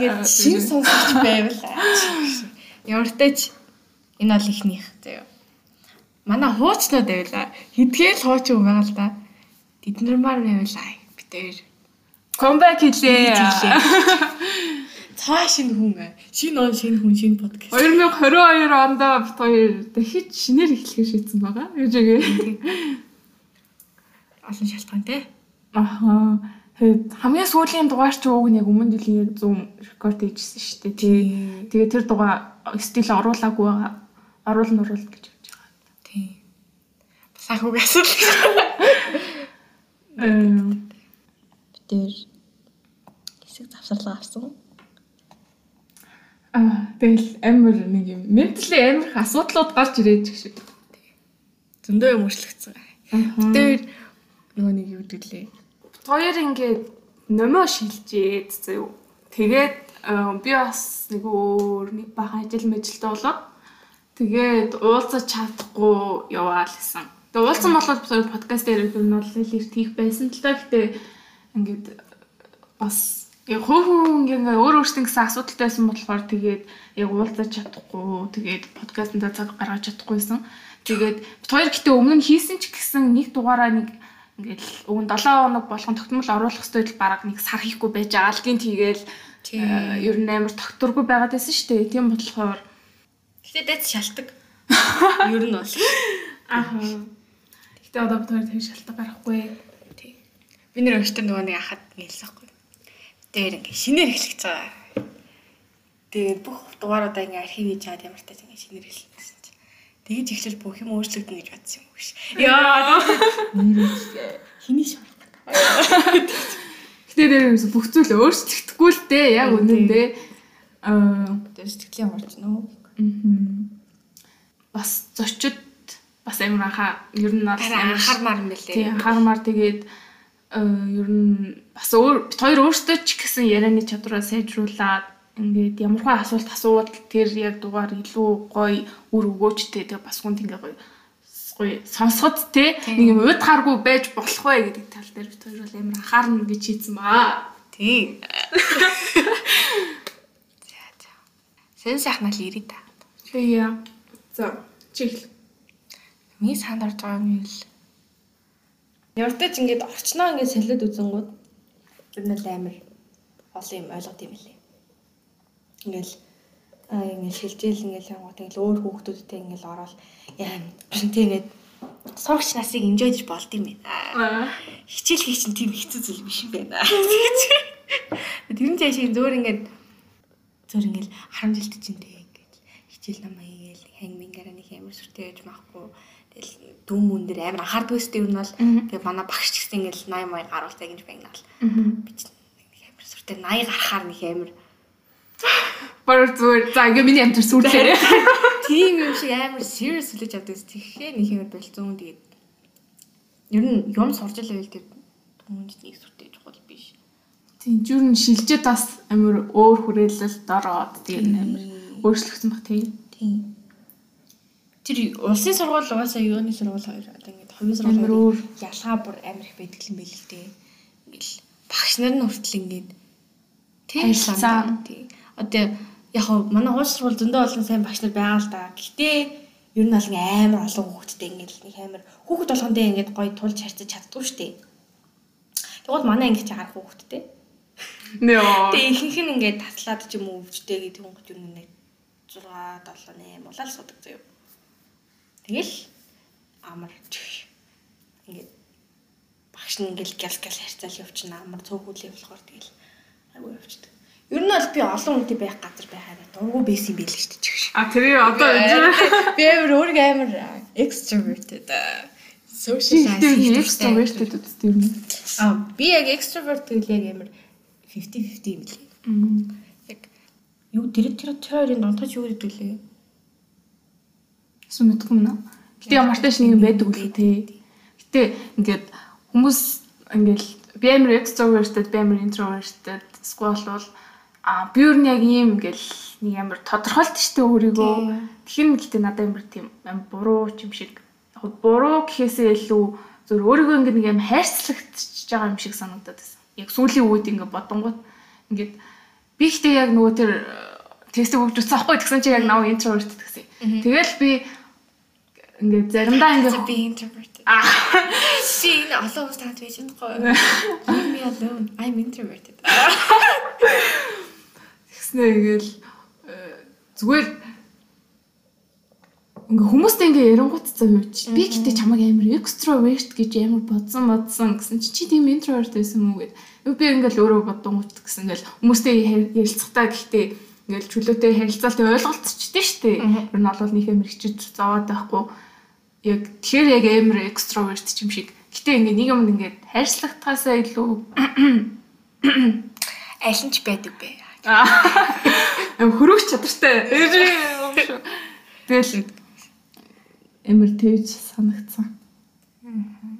ингээд шин сонсогч байвал ямар тач энэ бол ихнийх заяа. Манай хуучнууд байвала хэдгээл хуучин байгаа л да. Тэд нар маар байвала битээр Комбек хийлээ. Цаа шинэ хүн. Шинэ он шинэ хүн шинэ подкаст. 2022 онд бит хоёр дахиж шинээр эхлэхээ шийдсэн байгаа. Гэж үгээ. Олон шалтгаан тий. Аха. Тэгээд хамгийн сүүлийн дугаар ууг нь яг өмнө жилийн яг 100 рекорд хийжсэн шүү дээ. Тий. Тэгээд тэр дугаар стил оруулаагүй байгаа. Оруулна оруулна гэж бодож байгаа. Тий. Бас ахуйг асуудал. Эм Тэр хэсэг завсарлага авсан. Аа тэгэл амар нэг юм ментали амар их асуудлууд гарч ирээд гэх шиг. Зөндөө юм өршлөгцсөн. Тэр нөгөө нэг юу гэдэг лээ. Хоёр ингээд номоо шилжээд зөө. Тэгээд би бас нэг өөр нэг бахан ажил мэжилтэй болоод тэгээд уулзаж чадахгүй яваал гэсэн. Тэгээд уулзсан болоод подкаст дээр юм бол нэлээд хийх байсан л та гэтээ ингээд бас яг хөөхөн ингээ өөр өөртөө гэсэн асуудалтай байсан болохоор тэгээд яг уулзаж чадахгүй тэгээд подкастнда цаг гаргаж чадахгүйсэн. Тэгээд бид хоёр гэтээ өмнө хийсэн ч гэсэн нэг дугаараа нэг ингээд өгөн 7 хоног болгон тогтмол оруулах хэрэгтэй л бараг нэг сар хийхгүй байж байгаа л гин тийгээл ер нь амар тогтургүй байгаад байсан шүү дээ. Тийм болохоор гэтээ дэц шалтак. Ер нь бол. Аа. Гэтээ одоо бид хоёр тэр шалтак гарахгүй. Тий. Би нэр өчтөр нөгөө нэг ахад нэлсэхгүй. Тэр ингээ шинээр эхлэх байгаа. Тэгээд бүх дугааруудаа ингээ архив хийж чаад ямар тач ингээ шинээр эхлэх Тэгэж ихлэл бүх юм өөрчлөгдөн гэж бодсон юм биш. Яа. Хиний шалтак. Гэтээ дээр юмс бүх зүйл өөрчлөгдөхгүй л дээ. Яг үнэндээ. Аа Тэр сэтгэлийн орч нөө. Мгм. бас зочид бас амар анхаа ер нь бол анхаармаар юм байлээ. тий анхаармаар тэгээд ер нь бас өөр хоёр өөрсдөө ч гэсэн ярианы чадвараа сайжруулад ингээд ямархай асуулт асуувал тэр яг дугаар илүү гоё үр өгөөжтэй тэгээ бас хүнд ингээ гоё гоё сонсоход те нэг юм уйдхааргүй байж болох вэ гэдэг тал дээр бид хоёр бол амар анхаарна гэж хийсэн баа. Тий. За за. Сэн сайхнаа л ирээ та. Тэгээ за чихл Миний санд орж байгаа юм л. Явартаж ингээд орчноо ингээд солиод үзэнгүүд бид нар амар олон юм ойлгод юм лээ. Ингээл аа ингээд шилжээл ингээд явгууд ингээд өөр хүүхдүүдтэй ингээд ороод яа тийм ингээд сурагч насыг инжойж болд юм байна. Хичээл хийх чинь тийм хэцүү зүйл биш юм байна. Тэр нь цаашаа зөөр ингээд зөөр ингээд 10 жилд чинь тэг ингээд хичээл намаа хийгээл ханг мингаараа нэг амар сүртэй байж маахгүй тэгэл дүн мөн дээр амар анхаардаг өстэй юм бол тэгээ манай багш ч гэсэн ингээл 80 маяг гаруултаа гэж байгнаал. Би ч амар сүртэй 80 гарахаар нэг амар Баар зүгээр за ингээ миний амтэр сүрлээ. тийм юм шиг амар serious хүлээж авдаг ус тэгэхээр нэг амар болцсон тэгээд ер нь юм сурж байвал тэр хүмүүнд нэг сүртэй чухал биш. Тийм зүр нь шилжээд бас амар өөр хүрээлэлд ороод тийм амар өөрчлөгдсөн баг тийм. Тийм. Тэр улсын сургууль угаасаа юуны сургууль хоёр одоо ингээд хувийн сургууль ялгаа бүр амар их байдаг юм байл л дээ. Ингээл багш нар нь хүртэл ингээд Харилцаа. тий. Одоо яг манай уус сургууль зөндөө олон сайн багш нар байгаа л да. Гэхдээ ер нь ингээ амар олон хүүхэдтэй ингээл нэг амар хүүхэд болгондоо ингээд гоё тулж харьцаж чаддгүй шүү дээ. Тэгвэл манай ингээд харах хүүхэдтэй. Нөө. Тэгээ ихэнх нь ингээд таслаад ч юм уу өвчтэй гэдэг хүн гэж нэг 6 7 8 улаал судаг заяа. Тэгэл амар. Ингээд багш нь ингээл гял гял харьцаал явчихна амар цөөхүүлээ болохоор тэгэл айгүй явчихдаг. Ер нь бол би олон хүнтэй байх газар байхаараа дургу байсан юм байл шүү дээ чих. А тэрийг одоо Би амар өөрийгөө амар extroverted social тийм extroverted үстэй юм. А би яг extrovert гэвэл яг амар 50 50 юм лээ. Яг юу тэр тэр тэр хоёрын дундаж юу гэдэг лээ? Эсвэл мэдгүй юм аа. Гэтэ ямартай ч нэг юм байдаг үгүй тий. Гэтэ ингээд хүмүүс ингээл би амар extroverted, би амар introverted эсвэл бол а би юу нэг юм ингээл нэг амар тодорхойлт штэ өөрийгөө. Нь гэтэ надад амар тийм амар буруу юм шиг. Яг буруу гэхээсээ илүү зөв өөрийгөө ингээд нэг юм хайрцагч байгаа юм шиг санагдаад байсан. Яг сүүлийн үед ингээд бодонгууд ингээд би ихтэй яг нөгөө тэр тестийг өгч утсан аахгүй тэгсэн чи яг нав интроверт гэсэн. Тэгэл би ингээд заримдаа ингээд би introvert. Аа. Чи энэ олон хүмүүс танд байж чадахгүй. Me alone. I'm introverted. Тэгснэ ингээл э, зүгээр ингээ хүмүүстэй ингээ ярангуут цаа юу чи би гэтээ чамайг амар extrovert гэж амар бодсон бодсон гэсэн чи чи тийм introvert байсан мүү гэд би ингээл өөрөө бодонгууд гэсэн ингээл хүмүүстэй ярилцахтаа гэхдээ ингээл чөлөөтэй харилцаалтай ойлголцчихдээ штэ ер нь олвол нэг амар хичиж зовоод байхгүй. Яг тэгэхээр яг амар extrovert ч юм шиг. Гэтээ ингээ нэг юмд ингээ хайрцлагтаасаа илүү Аль нь ч байдаг бэ. Хөрөг чадвартай тэгэл амар төвж санагдсан.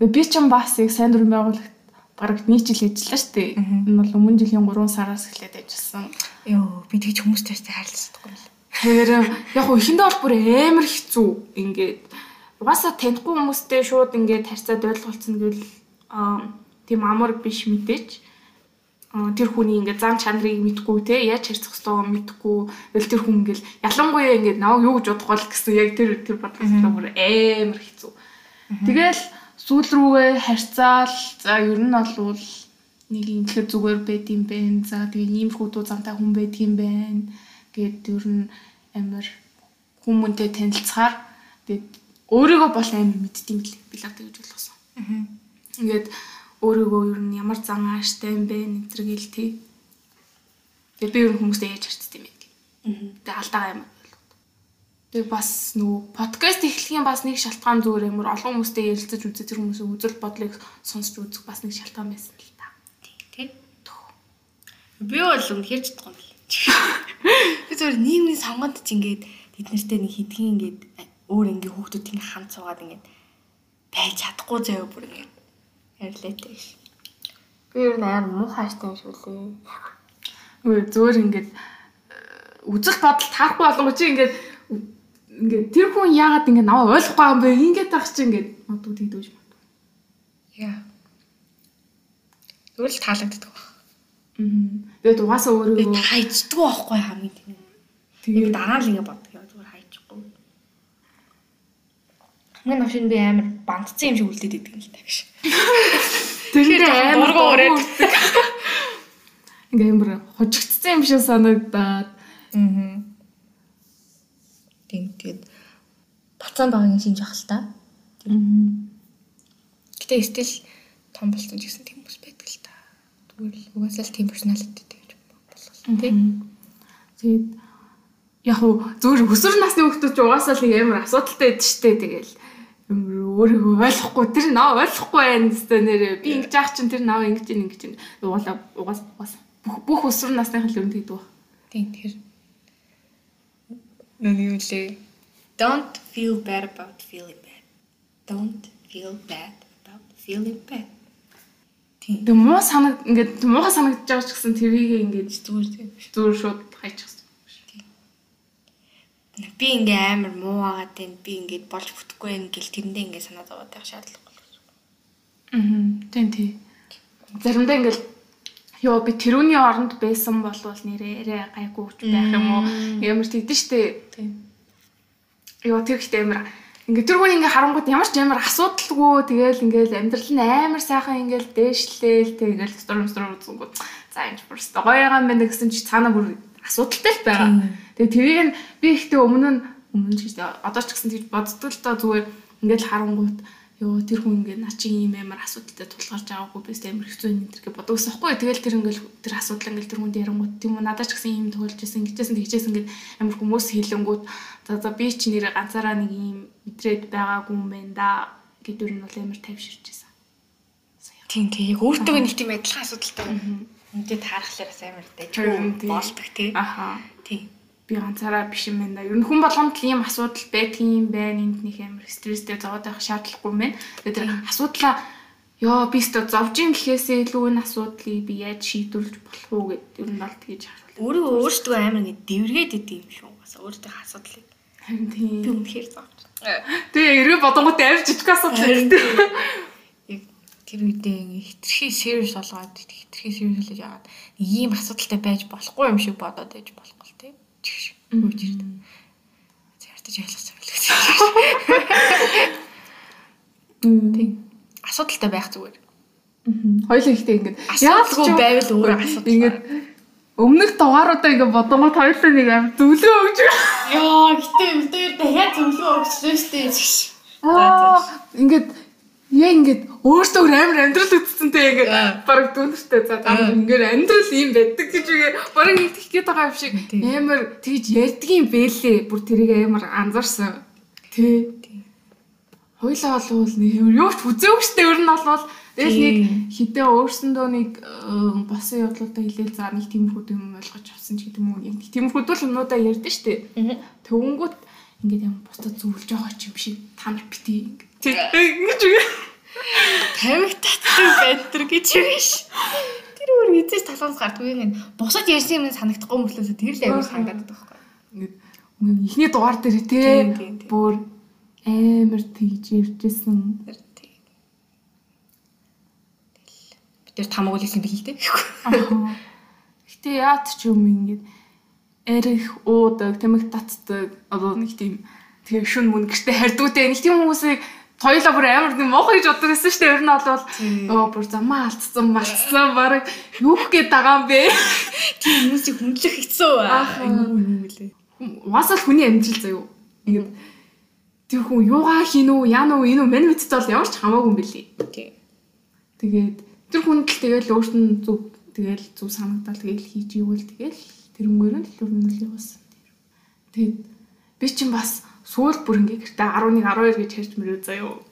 Би ч юм бас яг сайн дурын байгуулагт бараг нэг жил ажиллаа шүү дээ. Энэ бол өмнө жилийн 3 сараас эхлээд ажилласан. Йоо, би тэгж хүмүүстэй харилцахгүй юм. Тэгэхээр яг хөө ихэндээ бол бүр амар хэцүү. Ингээд угаасаа танихгүй хүмүүстэй шууд ингээд харьцаад ойлголцсон гэвэл аа тийм амар биш мэдээч тэр хүний ингээд зам чанарыг мэдгүй те яаж харьцах ёстойгоо мэдгүй тэгэл тэр хүн ингээд ялангуяа ингээд нав юу гэж бодох бол гэсэн яг тэр тэр бодлоо бүр амар хэцүү. Тэгэл сүүл рүүгээ харьцаал за ер нь бол нэг ингэхэр зүгээр байд юм бэ. За тэгээ иймэрхүү дуу замтай хүн байд юм байна гэд ер нь амар хүмүүнтэй танилцахаар тэгээд өөрийгөө бол амар мэддэм билээ. Би л гэж болгосон. Ингээд өөрийгөө ер нь ямар зан ааштай юм бэ нэтэр гэл тий. Тэгээ би ер нь хүмүүстэй яаж харцдаг юм бэ. Тэгээ алдаагаа юм. Тэгээ бас нөгөө подкаст эхлэхийн бас нэг шалтгаан зүгээр амар олон хүмүүстэй ярилцаж үзэх тэр хүмүүсийн үзэл бодлыг сонсч үзэх бас нэг шалтгаан байсан л та. Тий. Би бол үнэхээр ч чадахгүй юм. Би зүгээр нийгмийн сонгонд ч ингээд тэд нартэй нэг хидгийн ингээд өөр ингээ хүүхдүүд ингээ хамт суугаад ингээ байж чадахгүй заяа бүр ингээ Арилаатай ш. Би ер нь амар муухайштай юм шиг лээ. Үгүй зөөр ингээд үзэл бодол таахгүй болгоо чи ингээд ингээд тэр хүн яагаад ингээд наваа ойлгохгүй юм бэ? Ингээд тах чи ингээд модууд хийдэж байна. Яа. Зүгээр л таалагддаг баг. Аа. Тэгээд угаасаа өөрийгөө хайчдгүй байхгүй хамгийн тийм. Тэгээд дараа л ингээд боддог яа зүгээр хайчихгүй. Хамгийн машин би амар бандцсан юм шиг үлдээд идэг юм л таг ш. Тэрэндээ амар дургуураад ингээ амар хожигдсан юм шиг санагдаад. Аа. Тийм тэгээд бацаан багын шинж ах л та. Аа. Гэтэ стил том болсон ч гэсэн тийм хүмүүс байдаг л та. Зүгээр л угаасаа л тийм персоналити гэж болголоо тийм. Тэгээд яг уу зүгээр өсвөр насны хүмүүс ч угаасаа л амар асуудалтай байдаг штэ тэгэл өөрийгөө ойлгохгүй тэр наа ойлгохгүй байх хэвээр нэрээ би ингэж яах чинь тэр наа ингэж ин ингэж ин угаалаа угаас угаас бүх бүх өсвөр насныхан л юм тэгдэг баг. Тийм тэр нэг юм лээ. Don't feel bad about feeling bad. Don't feel bad about feeling bad. Тийм. Тэг муу санаг ингээд муухай санагдаж байгаа ч гэсэн тэрийг ингээд зүгээр зүгээр шууд хайчих би ингээ амар муу агаад байна. Би ингээд болж бүтэхгүй байх гэл тэрэндээ ингээ санаа зовоод байх шаардлагагүй. Аа. Тийм тий. Заримдаа ингээл ёо би тэрүүний оронд байсан болвол нэрээ гайгүй ч байх юм уу? Ямар тэгдэж штэ. Тийм. Ёо тэр ихтэй амар ингээ тэр хүн ингээ харангууд ямар ч амар асуудалгүй тэгэл ингээл амьдрал нь амар сайхан ингээл дээшлээл тэгэл сторм сторм үзэнгүү. За энэ бүр гоё байгаа юм байна гэсэн чи цаана бүр асуудалтай л байгаа. Тэгээ тэрийг нь би ихтэй өмнө нь өмнө ч гэж одоо ч гэсэн тэгж боддог л доо зүгээр ингээд харангуут ёо тэр хүн ингээд наа чи ийм амар асуудалтай тулгарч байгаагүй би амар хэцүү юм энэ гэж боддог ус ихгүй тэгэл тэр ингээд тэр асуудал ингээд тэр хүнд ярангуут тийм үү надад ч гэсэн ийм туулж исэн гэжсэн тэгжсэн ингээд амар хүмүүс хэлэнгүүт за за би ч нэрээ ганцаараа нэг ийм мэдрээд байгаагүй юм байна да гэдгээр нь бол амар тавьширч исэн. Тийм тийм яг өөртөө нэг тийм адилхан асуудалтай. Харахлаар бас амар дайжгүй болдог тий. Аха. Би ганцаараа биш юм байна. Ер нь хүн болгонд л ийм асуудал байдгийн байна. Энд нэг амар стресстэй зовоод байх шаардлагагүй юм байна. Тэгээд асуудлаа ёо би өстө зовж ин гэхээсээ илүү энэ асуудлыг би яаж шийдвэрлэж болох уу гэдэг ер нь бол тэгж харуулсан. Өөрөө өөртөө амар ингэ дэвргээд идэв юм шүү. Бас өөртөө асуудлыг. Харин тийм. Би үнэхээр зовж. Тэгээ эргээ бодонгууд амар жижиг асуудал байдаг. Яг тэр үедээ ингээ хитрхи serious болгоод хитрхи serious болоод яагаад ийм асуудалтай байж болохгүй юм шиг бодоод байж тий. Чигш. Үгүй ирдэ. Зяртаж ойлгосон юм л гэсэн. Тий. Асуудалтай байх зүгээр. Хоёлын ихтэй ингээд яалгүй байвал өөр асуудал. Ингээд өмнөх дугааруудаа ингээд бодонгот хоёлын нэг аим зөвлөө өгч. Яа, гэтээ өдөр дахиад зөвлөө өгчлөө штэ. Аа, ингээд яа ингээд өөртөө амар амьдрал үзсэнтэй ингээд баг дүнэртэй за гам ингээд амьдрал юм байдаг гэж баг нэг тэгэх гээд байгаа юм шиг. Амар тэгж ярьдгийн бэлээ бүр тэрийг амар анзаарсан. Тэ. Хойлоо болвол нэг юу ч үзээгүй штэ ер нь болвол Тэгэл нэг хитэ өөрсөндөө нэг босон явдлуудаа хэлээл за нэг тиймэрхүү юм ойлгож авсан ч гэдэг юм уу. Яг тиймэрхүү юмнуудаа ярьдэн штэ. Төвөнгөт ингээд юм бусдад зөвлөж байгаа ч юм шиг та нар бити ингэж үгүй. Тамиг татдаг байдаг гэж биш. Тэр өөр эзэж талаас гардгүй юм. Бусад ярьсан юм санагдахгүй мөртлөөс тэр л амар санагдаад байгаа байхгүй. Ингээд ихний дугаар дээр те бүр амар тэгж ярьжсэн. Тэр тамаг үлээсэн бил дээ. Гэтэ яат ч юм ингээд эрэх уудаг, тэмэг татдаг одоо нэг тийм тэгээ шүн мөн гэртээ харьдуутай нэг тийм хүмүүсийг хоёлаа бүр амар нэг муухай гэж боддог байсан шүү дээ. Ер нь бол оо бүр замаа алдсан, малцсан баг юу гээд байгаа юм бэ? Тийм хүмүүсийг хүндлэх хэцүү аа. Юу лээ. Угаасаа л хүний амжилт заяо. Ингээд тэр хүн юугаа хийнү, яана уу, энэ үү, мань мэдтэй бол ямар ч хамаагүй юм бэлээ. Тэгээд Тэр хүнд л тэгэл өөрт нь зүг тэгэл зүг санагдал тэгэл хийж ивэл тэгэл тэр өнгөөр нь төлөвлөл явуулсан. Тэгээд би чинь бас сүүл бүр ингээ гэртээ 11 12 гэж ярьж мөрөө заяо.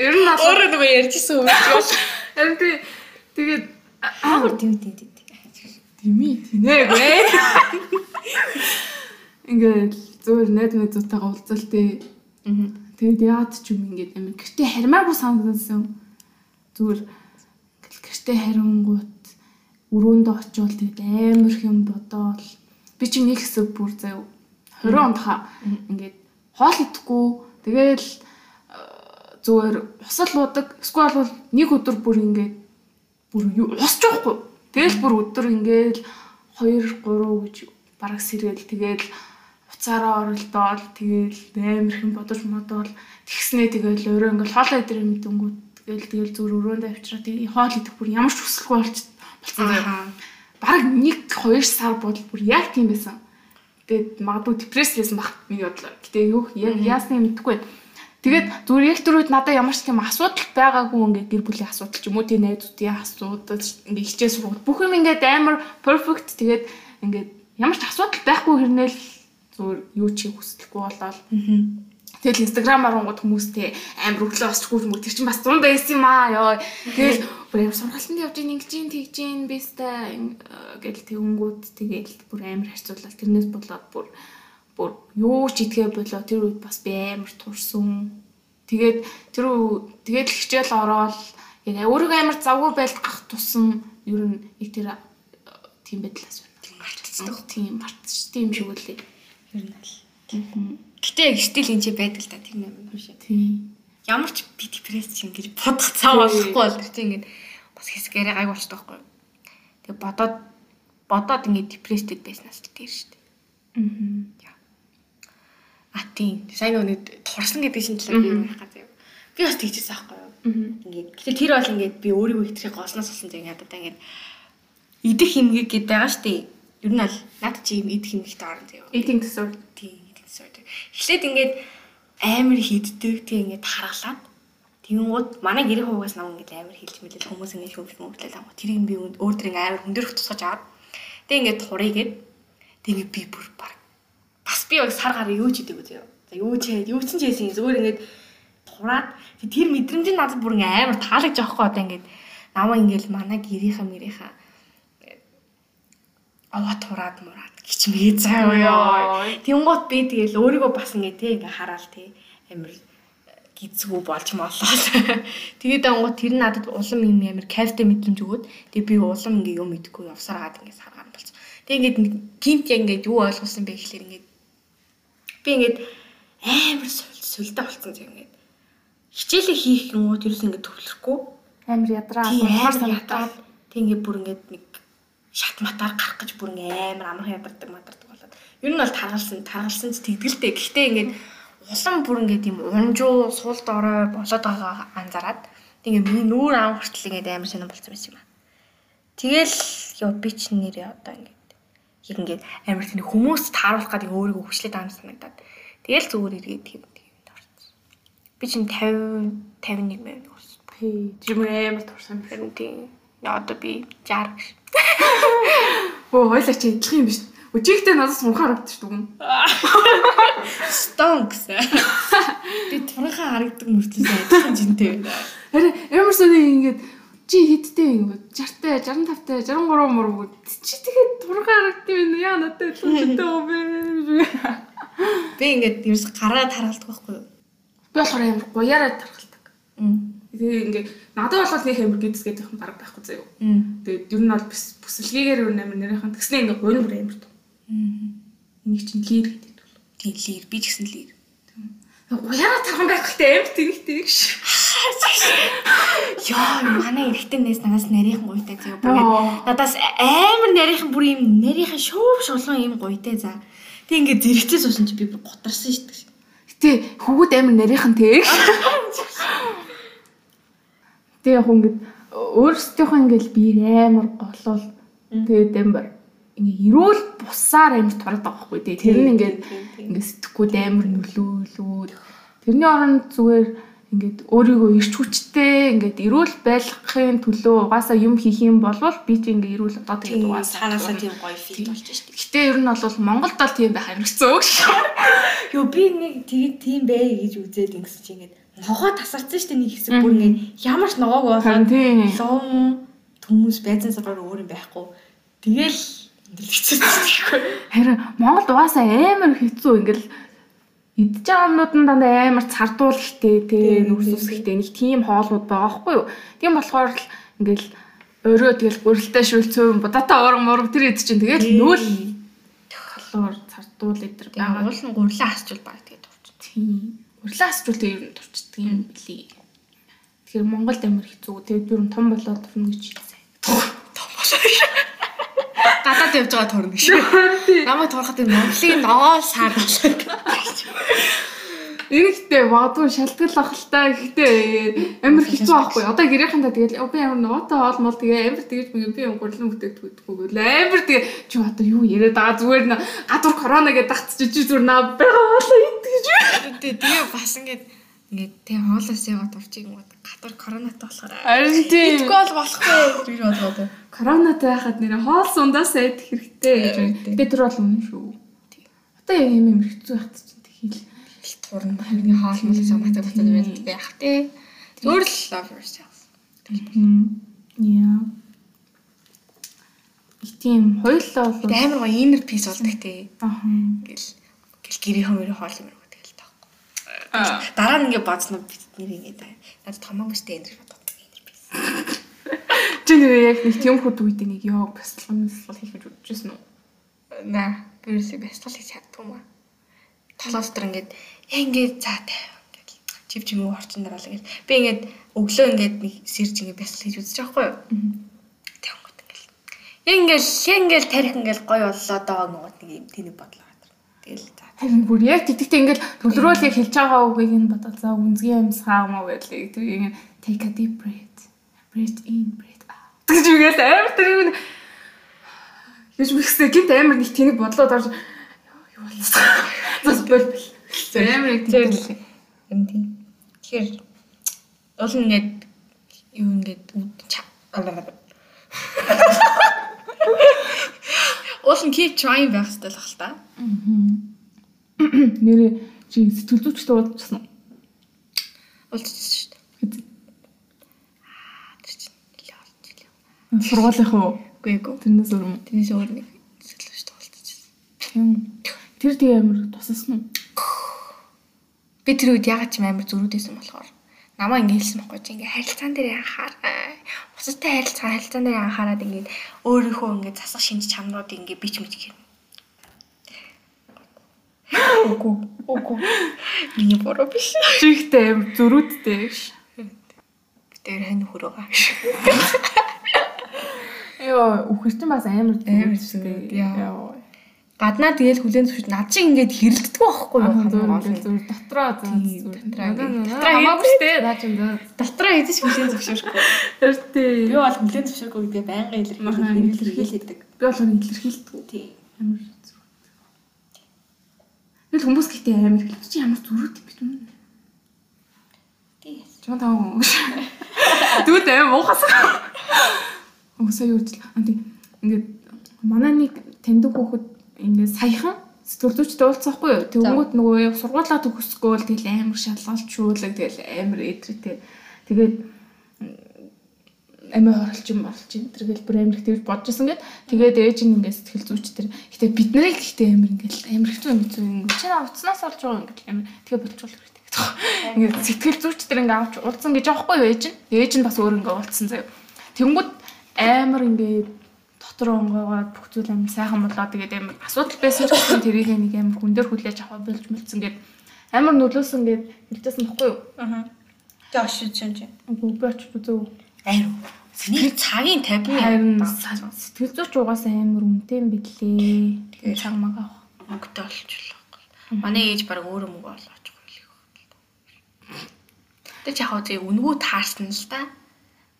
Ер нь бол өөрөө нөгөө ярьжсэн юм шиг бол. Харин тий тэгээд амар тийм тийм тийм. Тими тинээгүй. Ингээд зүгээр найд найзуудтайгаа уулзалт. Тэгээд яад ч юм ингээд амин гэртээ хармаагүй санагдсан. Зүгээр гэртээ харингуут өрөөндөө очивол тэгээд амар их юм бодоол би чи нэг хэсэг бүр заяа 20 ондха ингээд хоол идэхгүй. Тэгээл э, зүгээр усал луудаг эсвэл бол нэг өдөр бүр ингээд бүр усч байхгүй тэгэл бүр өдөр ингээд 2 3 гэж бараг сэргээл. Тэгээл уцаараа оролдоол. Тэгээл амар их бодож модоол. Тэгснээ тэгээл өөрөө ингээд хоолоо идэр юм дөнгөт Тэгэл тэгэл зүр өрөөнд авчраа тэг хоол идэх бүр ямар ч хүсэлгүй болч болсон заяа. Бараг 1 2 сар бодол бүр яг тийм байсан. Тэгээд магадгүй депресс лсэн баг миний бодлоо. Гэтэ юу яг яасны мэдэхгүй. Тэгээд зүгээр яг тэр үед надад ямар ч тийм асуудал байгаагүй ингээ гэр бүлийн асуудал ч юм уу тийм найзуудын асуудал ингээ хичээл сургууль бүх юм ингээ амар perfect тэгээд ингээ ямар ч асуудал байхгүй хэрнээл зүгээр юу ч хүсэлгүй болоод. Тэгэл инстаграм арангууд хүмүүстэй амар өглөө осчгүй юм тэр чинь бас зун байсан юм аа ёо. Тэгэл бүр амар сургалтанд явж ийн ингэж ийн тэгж ийн бистэ гэл тэвнгүүд тэгэл бүр амар харьцуулаад тэрнээс болоод бүр бүр юу ч идгээ болоо тэр үед бас би амар турсан. Тэгээд тэр тэгээд хичээл ороод яг өөрийгөө амар завгүй байлгах тусам ер нь их тэр тийм байдлаас байна. Мартцдаг. Тийм мартчихдээ юм шиг үлээ. Ер нь л. Аа Гэтэ яг стил энэ ч байдаг л та тэр юм шиг. Тийм. Ямар ч би депресс чинь гэж бодох цаа болохгүй бол тийм ингээд бас хэсгээрээ гайг болчихдог байхгүй. Тэгээ бодоод бодоод ингээд депресстэй байснаас л тэр шүү дээ. Аа. А тийм. Сайн нэг турсан гэдэг шинэ талаар юм байх гэдэг. Би бас тэгчихсэн байхгүй юу? Ингээд гэтээ тэр бол ингээд би өөрийгөө ихтрийг голноос болсон зэрэг надад ингээд идэх химгэг гэдэг байгаа шүү дээ. Ер нь бол над чи идэх химгэгтэй орно тийм. Eating disorder. Тийм эпизод. Эхлээд ингээд амар хиддэг тийм ингээд харгалаад Тэнгууд манай гэрийн хуугаас нам ингээд амар хилж мэлэл хүмүүс ингээд хөвлөм мөвлөл ам. Тэрийг би өөр төрийн амар хөндөрөх тусгаж аваад тэг ингээд турыгээд тэгээ би бүр баг бас би яг сар гараа юу ч идэг үү. За юу ч юу ч хийсэн зүгээр ингээд тураад тэр мэдрэмжийн надад бүр ингээд амар таалагж авахгүй одоо ингээд намаа ингээд манай гэрийнхаа мэрийнхаа аваа тураад мураад гिचмээ заа ёо. Тэнгуут би тэгэл өөрийгөө бас ингээ те ингээ хараал те амир гизгүү болж молоод. Тэгээд ангууд тэр надад улам юм амир кайфтай мэдрэмж өгөөд тэгээ би улам ингээ юм идэхгүй явсараад ингээ саргаан болчих. Тэгээ ингээд гинт яг ингээ юу ойлгуулсан бэ гэхэлэр ингээ би ингээ амар сулдаа болцсон зэрэг ингээ хичээлээ хийх гингууд ерөөс ингэ төвлөрөхгүй. Амар ядраа. Тийм Ухаар амар санагдаад. ятгаад тийм ингэ бүр ингэ нэг шат матаар гарах гэж бүр ингэ амар амархан ядардаг мадардаг болоод. Ер нь бол таргалсан, таргалсан ч тэгдэлтэй. Гэхдээ ингэ улам бүр ингэ тийм унжуу суулд орой болоод байгаа анзаараад ингэ миний нүүр аав хүртэл ингэ амар сонирн болсон байсан юм аа. Тэгэл ёо би ч нэрээ одоо ингэ яг ингээд амар тийм хүмүүс тааруулах гэдэг өөрийгөө хүчлээд байгаа юм санагдаад. Тэгэл зүгээр эргээд тийм тийм орсон. Би чинь 50 51 мянга болсон. Хей, жимэр амар турсан юм. Тийм. Яа одоо би 60 гэж. Өө хойлоо чи адилхан юм биш. Өчигтэй надаас мунхаа харагдчих дүгэн. Стон гэсэн. Би турхаа харагдаг мөртлөөс адилхан жинтэй байна. Харин ямар сони ингээд чи хиттэй ингээд 60-тай, 65-тай, 63 мөр чи тэгээд турхаа харагдсан юм яа надад адилхан жинтэй юм бэ? Би ингээд ерөөс гараад харгалдаг байхгүй юу? Би болохоор амар гоёараа тархалдаг. Мм. Тэгээ ингээд надад бол нэг амар гэдсгээд юм бараг байхгүй заяа. Тэгээд ер нь бол бүс бүсэлгээгээр өөр амар нэрийнхэн тэгснэ ингээд гойн бүр туу. Энийг чинь лир гэдэг. Тийм лир би ч гэсэн лир. Гоёараа тархан байх хэрэгтэй амар тэнэгтэй гэж. Яа, манай эрэгтэнээс надаас нарийнхан гуйтай Оо. ингээд надаас амар нарийнхан бүр юм нарийнхан шуув шулуун юм гуйтай за. Тэг ингээд зэрэгцээ суусан чи би бүр готарсан шүү дээ. Гэтэ хүүгүүд амар нарийнхан тэг. Тэгээ яг ингээд өөрсдийнхөө ингээд би амар голол тэгээд амар ингээ эрүүл бусаар амар тураад байгаа байхгүй тий. Тэр нь ингээд ингээ сэтгэхгүй амар нөлөөлүүд. Тэрний оронд зүгээр ингээд өөрийгөө ирч хүчтэй ингээд эрүүл байлгахын төлөө угаасаа юм хийх юм болвол би чи ингээ эрүүл одоо тэгээд угаасаа цаанаасаа тийм гоё фил болж штеп. Гэтэ ер нь бол Монголд бол тийм байх хэцүү гэж. Йоо би нэг тэгээд тийм бай гэж үзээд ингэсэн чи ингээд ногоо тасарсан штеп нэг хэсэг бүр ингээд ямар ч ногоог болоод лом хүмүүс байцан саргаар өөр юм байхгүй. Тэгэл хэцүү хэцүү. Харин Монголд угаасаа амар хэцүү ингээл идж байгаа юмнууд нь дандаа амар цардуул ихтэй те Тийм, нүрс ус тийм. ихтэй нэг тийм хоолнууд байгаа байхгүй юу. Тийм болохоор л ингээл өрөө тэгэл гурилтай шүлцөө будаатай уран мурав тэр идэж чинь тэгэл нүүл калор цардуул идэр байгаа. уул нь гурлаа хасчул баг тэгээд урч. Тийм. Урилаа асуулт ер нь турчдаг юм билий. Тэгэхээр Монголд амар хэцүү. Тэгээд би ер нь том болоод турна гэж хэлсэн. Гадаад явж байгаа турна гэж. Намайг турахад энэ Монголын ногоо сар болоод. Эрэхтэй магадгүй шалтгаал ах л та гэхдээ амар хэцүү байхгүй. Одоо гэрийнхэнтэй тэгэл би амар нуутай хоолмол тэгээ амар тэгэж би би гурлан бүтээгдэхгүйдгүй амар тэгээ чи одоо юу яриад байгаа зүгээр гадуур корона гэдэг дагцчих чи зүгээр наа байгаа болоо итгэж. Тэгээ бас ингээд ингээд тэгээ хоолоос яваад урчиг юм гадар коронавитой болохоор. Харин тийм. Итгэхгүй бол болохгүй гэж бодоод. Коронатай байхад нэр хоол сундаас айд хэрэгтэй гэж байна. Тэгээ тэр бол үнэн шүү. Одоо яг юм амар хэцүү байхад чинь тэгэл турна хамгийн хоол мөл гэсэн мацаг буцаад байдаг яах те. Зүгээр л love yourself. Яа. Тийм хоёулаа бол амар гоё inner peace болдог те. Аа. Ингээл гэрийн хомөр хоол юм. Дараа нь ингээд бодсноо бидний ингээд надад томоогүй штэ энэ боддог inner peace. Чи нэр яг нэг тийм хөт үед нэг ёо бясалгал мэсэлгал хийх гэж бодчихсон уу? На, бэрсээ бясалгал хийж чаддгүй маа. Толгой дотор ингээд яа ингээд за тавь чив чимээ орчин дараалаа гэж. Би ингээд өглөө ингээд нэг сэрж ингээд бясалгал хийж үзэж байгаа байхгүй юу? Тэнгууд ингээд. Яа ингээд яа ингээд тарих ингээд гоё боллоо доо гот нэг юм тэнийг бодлоо. Тэгэл за. Харин бүр яг тэгтээ ингээл төлрөөл яг хэлж байгаа үгийг нь бодоод за үнзгийн амьсгаа юм уу гэхлээ. Тэр ингэ take a deep breath. Breathe in, breathe out. гэж үгээл амар тэр юм. Гэж бихсээ гинт амар нэг тэнийг бодлоод орж юу болсон. Зас бол амар их тэгтээ. Юм тийм. Тэгэхээр уул нь ингээд юу ингээд Уул нь keep trying байх хэрэгтэй л бах та. Нэрээ чи сэтгэл зүйч дуудчихсан уу? Уулзчихсан шүү дээ. Аа тэр чинь нэлээ олж илээ. Сургуулийнх уу? Үгүй эгүй. Тэрнээс өөр юм. Тэрнээс өөр нэг сэтгэлж уулзчихсан. Тийм. Тэр тийм амар тусасан уу? Би тэр үед ягаад ч юм амар зөрүүдсэн болохоор намаа ингэ хэлсэн байхгүй чи ингээ харилцаан дээр анхаар бусадтай харилцаа харилцаан дээр анхаарад ингээ өөрийнхөө ингээ засах шинж чанарууд ингээ бич мич гэх. Үгүй. Үгүй. Миний буруу биш. Чихтэй амар зөрүүдтэй гэж. Тэр хань хөрөөгөө. Йоо, үхэрч бас амар Амар зөрүүд, яа. Яа. Гаднаа тэгэл хүлэн зөвшөөрч над шиг ингээд хэрэлддэг байхгүй юу? Зөв дотроо зөв дотроо дотроо хамаагүй наа ч юм даа. Дотроо эзэж хүлэн зөвшөөрөхгүй. Тэртээ Би бол хүлэн зөвшөөрөхгүй гэдэг байнгын Махан илэрхийлдэг. би болохоор илэрхийлдэг. Тийм. Амар. Тэгэл хүмүүс гэхдээ амар хэлж чи ямар зүрхт юм бэ юм. Тийм. Чон таа. Дүүд аим уухасаа. Уусаа юу гэж анти ингээд манай нэг таньдаг хүүхэд ингээд саяхан сэтгэл зүйчтэй уулзсаахгүй юу. Тэнгүүд нөгөө сургуулаа төгсгөөл тэгэл амар шалгалчуулаг тэгэл амар эдрэтэ. Тэгээд амиа хорлж юм болж энэ төр гэл бүр амар их тэгж бодож исэн гэд тэгээд ээж нь ингээд сэтгэл зүйч төр гэтээ бид нарыг гэтээ амар ингээд амар хэцүү юм хэцүү ингээд чи уцснаас олж байгаа ингээд амар тэгээ болчвол хэрэгтэй гэдэг. Ингээд сэтгэл зүйч төр ингээд авч уулзсан гэж аахгүй юу ээж нь ээж нь бас өөр ингээд уулзсан заяа. Тэнгүүд амар ингээд дотор онгоогоод бүх зүйл амар сайхан болоо тэгээд амар асуудал байсан ч гэсэн тэрийг нэг амар хүн дээр хүлээж авах болж мэлцэн гээд амар нөлөөсөн гээд хэлжсэн баггүй юу. Аа. Тэг очиж юм чи. Үгүй би очиж үзөө. Айруу. Нэг цагийн 50 Харин сэтгэл зүйч угаасаа амар үнэтэй юм билээ. Тэгээд цаг мага авах. мөнгөтэй олчлоо. Манай ээж баг өөрөө мөнгө олооч хөлийг. Тэг чи яг зэ үнгүү таарсан л та.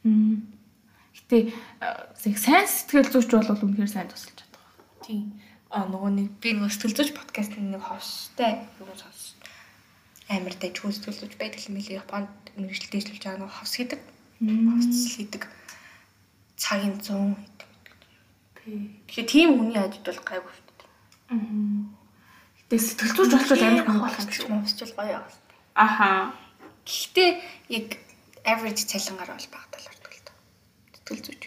Мм. Гэтэ э, сайн сэтгэл зүйч бол үнэхээр сайн тусалж чаддаг. Тийм. А нөгөө нэг би нөгөө сэтгэл зүйч подкастын нэг ховстой юу сонс. Амар дэжгүй сэтгэл зүйч байдаг юм билий Японд мэрэгчлээ дэвшлж байгаа нөгөө ховс хийдэг. Ховс хийдэг. Цагийн 100 хийдэг. Тэгэхээр тийм хүний ажид бол гайгүй шүү дээ. Гэтэ сэтгэл зүйч болчихвол амар хүн болох юм мовсчул гоё. Аха. Гэхдээ яг average цалингаар бол багтаал ордог л доо. Сэтгэл зүйч.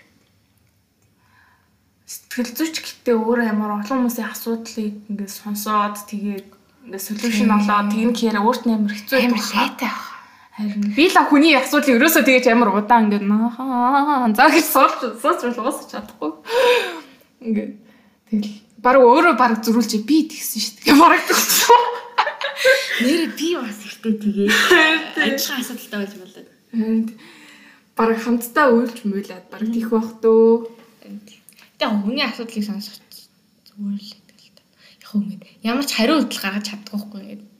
Сэтгэл зүйч гэтээ өөрөө амар олон хүмүүсийн асуудлыг ингээд сонсоод тэгээд ингээд solution олоод тэгнэ гэхээр өөрт нь амар хэцүү Амар байдаг хаа. сайтай баг. Харин би л хүний асуудлыг ерөөсөө тэгэж амар удаан ингээд наа за гэж сууч бол уусах чадахгүй. Ингээд тэгэл баг өөрөө баг зөрүүлж би тэгсэн шүү дээ. Бараг тэгсэн. Нэр би бас ихтэй тэгээ ажлын асуудалтай байж болоо. Харин баг хамтдаа уйлж муулаад баг тийх байх дөө. Тэгээ хүний асуудлыг сонсох зүгээр л гэдэг л та. Яг хөө ингэ ямар ч хариу хөдөл гаргаж чаддаг байхгүй ингэ.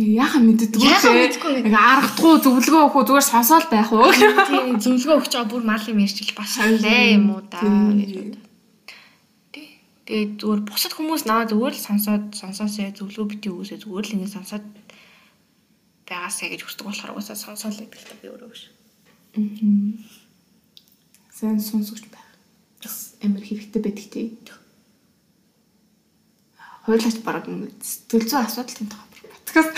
Яахан мэддэггүй Яахан те. мэддэггүй нэг. Ингээ аргадгүй зөвлөгөө өгөх үү зүгээр сонсоол байх уу? Тийм зөвлөгөө өгч байгаа бүр мал юм ярьчихл бас лээ юм уу да гэж бодоо. Тий. Тэгээ зүгээр бусад хүмүүс наа зүгээр л сонсоод сонсоосоо зөвлөгөө бити өгөөсөө зүгээр л ингэ сонсоод байгаасаа гэж хүсдэг болохоор уусаа сонсоол гэдэг л би өөрөө биш. Сэн сонсогч байх. Амар хэрэгтэй байдаг тий. Хойлооч баг сэтгэл зүйн асуудал юм таа. Подкаст.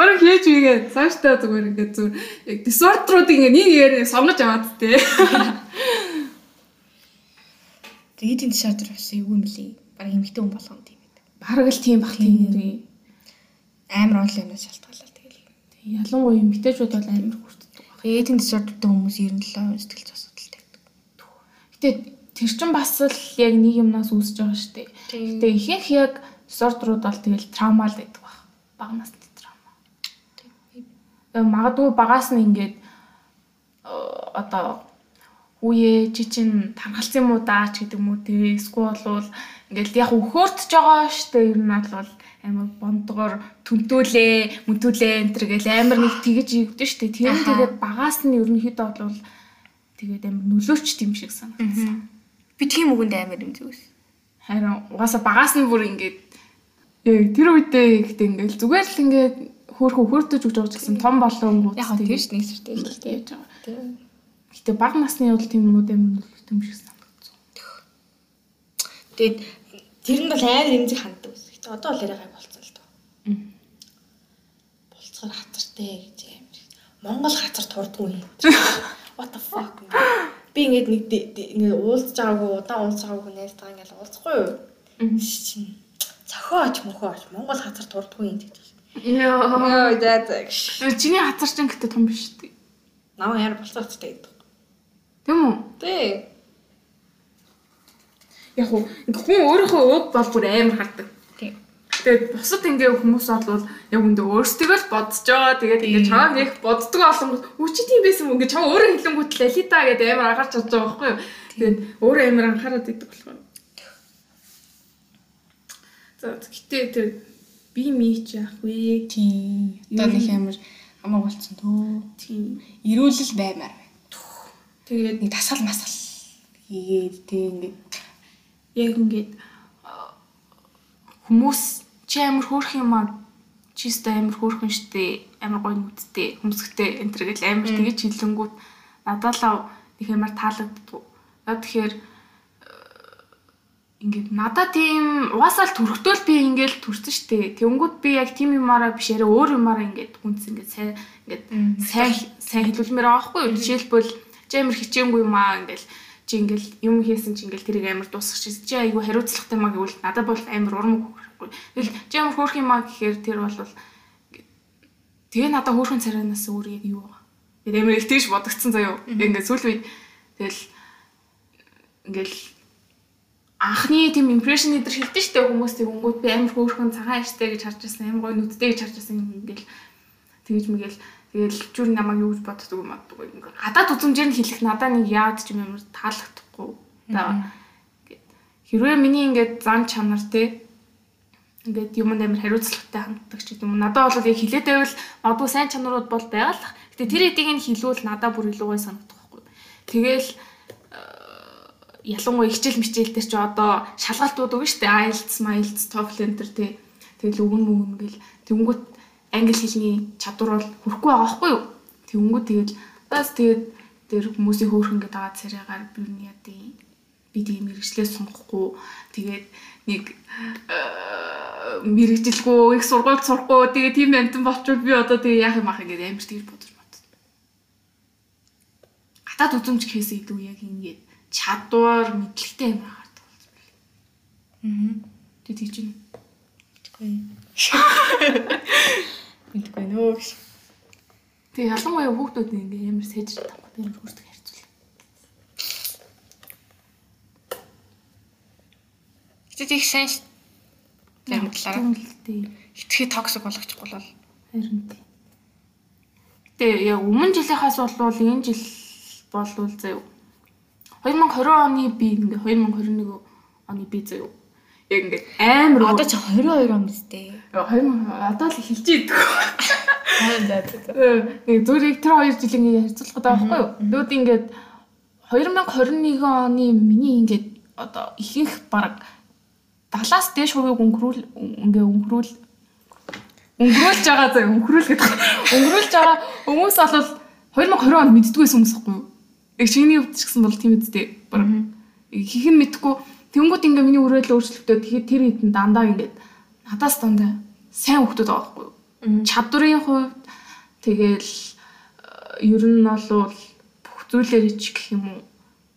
Өөрөө хийж игээ цаашдаа зүгээр ингээд зүгээр яг дисордруудыг ингээ нэг ярээ сомнож аваад тий. Тэгээ эдийн диsorder бас юу юм бэлээ. Бараг эмгтэн хүн болгоно тийм байдаг. Бараг л тийм бах тийм нэрээ. Амар олон юмнаас шалтгаалаад тэгэл. Ялангуяа эмгтээчүүд бол амар хүртдэг баг. Тэгээ эдийн disorderтэй хүмүүс 97% сэтгэл зүйн асуудалтай байдаг. Гэтэ тэр чин бас л яг нэг юмнаас үүсэж байгаа шүү дээ. Гэтэ ихэнх яг дисордрууд бол тэгэл траумал байдаг. Бага насны траума. Тэгээ магадгүй багаас нь ингээд э, одоо үе чи чин тархалсан юм уу даа ч гэдэг юм уу те эсвэл бол ингээд яг өхөөртж байгаа штэ ер нь бол амар бондгоор түнтүүлээ мүтүүлээ энэ төр гэл амар нэг тэгэж ийгдэн штэ тэр тэгээд багаас нь ерөнхийдөө бол тэгээд амар нөлөөч тийм шиг санагдсан. Би тийм үгэнд амар юм зүгээс. Харин угаасаа багаас нь бүр ингээд яг тэр үедээ ихтэй ингээд зүгээр л ингээд хөөрхөн хөөртөж өгч байгаа ч гэсэн том болонгууд Яг хөө тийш нэг сүртэй л хэлтэй тийм. яаж байгаа. Гэтэ баг насны бол тийм юмуд амар нөлөөтэй юм шиг санагдсан. Тэгээд тэр нь бол амар эмзэг ханддаг ус. Гэтэ одоо бол яриа гай болцсон л доо. Болцохоор хатартай гэж амар. Монгол хатар турдгүй. What the fuck. Би ингээд нэг ингээд уулзж байгаагүй удаан уулзж байгаагүй найзтайгаа ингээд уулзахгүй юу? Чинь цохиоч мөхөөч Монгол хатар турдгүй юм гэж. Йоо за за. гэж. Чиний хатар чин гэтээ том биш үү? Наа яар болцоо хэвчтэй гэдэг. Тийм үү? Тэ. Яг уу хүн өөрийнхөө уг бол бүр амар хардаг. Тийм. Тэгээд бусад ингээ хүмүүс бол яг үндэ өөрсдөө л бодож байгаа. Тэгээд ингээ чамаа нэг боддог олон үчи тийм байсан юм ингээ чамаа өөрөө хэлэнгүүт л алита гэдэг амар анхаарч чадж байгаа байхгүй юу? Тэгээд өөрөө амар анхаарат идэг болохоор. За гэтээ тэр би мич яах вэ? Тийм. Одоо нэг амар амар болцсон төө. Тийм. Ирүүлэл баймаар байна. Тэгээд Нэг тасгал масгал хийгээд тэг ингээд яг ингээд хүмүүс чи амар хөөрх юм аа чи өстой амар хөөрхөн штэ амар гоё нүдтэй хүмсгтэй энэ төр гэл амар тэгэж хилэнгүүт надаалаа их амар таалагддаг. Яг тэгэхээр ингээд надад тийм угаасаа л төрөхтөл би ингээд төрсөн штэ. Тэнгүүд би яг тийм юмараа биш арай өөр юмараа ингээд хүнс ингээд сайн ингээд сайн сайн хэлүүлмээр байгаа байхгүй юу? Жишээлбэл чи амар хичээнгүй юм аа ингээд чи ингээд юм хийсэн чи ингээд тэрийг амар дуусгах чи чи айгүй хариуцлагатай маа гэвэл надад бол амар урам өгөхгүй. Тэгэл чи амар хөөрх юм аа гэхээр тэр бол тэгээ надад хөөрхөн царайнаас өөр яг юу вэ? Тэгээд амар ихтэйш бодогцсон заяо. Ингээд сүүл үед тэгэл ингээл анхны тийм импрешн эдэр хэлдэг штэ хүмүүс тийм өнгөт би амар хөөрхөн цагаан аштай гэж харж байсан амар гоё нүдтэй гэж харж байсан ингээл тэгэж мэгэл. Тэгэл жүр намайг юу гэж боддог юм аа ингээ гадаад үзмжээр нь хэлэх надаа нэг яад ч юм амар таалагдахгүй за хэрвээ миний ингээд зан чанар те ингээд юмд амар хариуцлагатай ханддаг ч гэдэг юм. Надад бол яг хилээд байвал магадгүй сайн чанарууд бол байгаа л гэтээ тэр эдийг нь хилүүл надад бүр илүү гоё санагдах байхгүй. Тэгэл ялангуяа хичээл мичээл дээр ч одоо шалгалтууд өгнө шүү дээ. IELTS, MILTS, TOEFL энэ төр тий. Тэгэл өгөн мөгөн гэл тэнгүүт англи хэлний чадвар бол хүрхгүй байгаа байхгүй юу? Тэнгүүт тэгэл бас тэгээд тэр хүмүүсийн хөөрхөн гэдэг байгаа царайгаар би юу яа дээ. Би тийм мэрэгчлээ сонгохгүй тэгээд нэг мэрэгжилгүй их сургууль сурахгүй тэгээд тийм амтан болчвол би одоо тэгээ яах юм ах ингээд амар тэгж бодож бодсон. Гадаад үзэмж гэхээс илүү яг ингээд чадвар мэдлэгтэй юм бэл. Аа. Тэг тийч юм. Мэдгүй нөө гэж. Тэг ялангуяа хүүхдүүд ингээ амар сэжэр тавхад амар хүрдэг харьцуул. Гэтэ их сайн ш- зарим талаараа хитгэе токсик болгочихгүй бол Харин тий. Гэтэ яг өмнө жилийнхаас болвол энэ жил болвол заяа 2020 оны би ингээ 2021 оны би заяа яг ингээ амар одоо ч 22 он биз дээ. 2000 одоо л хэлж за. Нэг зүрийг тэр хоёр жил ингээ харьцуулах гэдэг байхгүй юу? Тэгвэл ингээд 2021 оны миний ингээд одоо ихэнх баг 70-аас дээш хувийг өнгөрүүл ингээ өнгөрүүл өнгөрүүлж байгаа заа өнгөрүүл гэдэг. Өнгөрүүлж байгаа хүмүүс бол 2020 онд мэддгүй байсан хүмүүс байхгүй юу? Яг чиний хувьд ч гэсэн бол тийм үстэй. Баг хийх нь мэдгүй. Тэнгүүд ингээ миний өрөөл өөрчлөгдөд тэгэхээр тэр хэдэн дандаа ингээд надаас дандаа сайн хүмүүс байгаа байхгүй юу? Чадварын хувьд тэгэл э, ер нь бол бүх зүйлээр ч гэх юм уу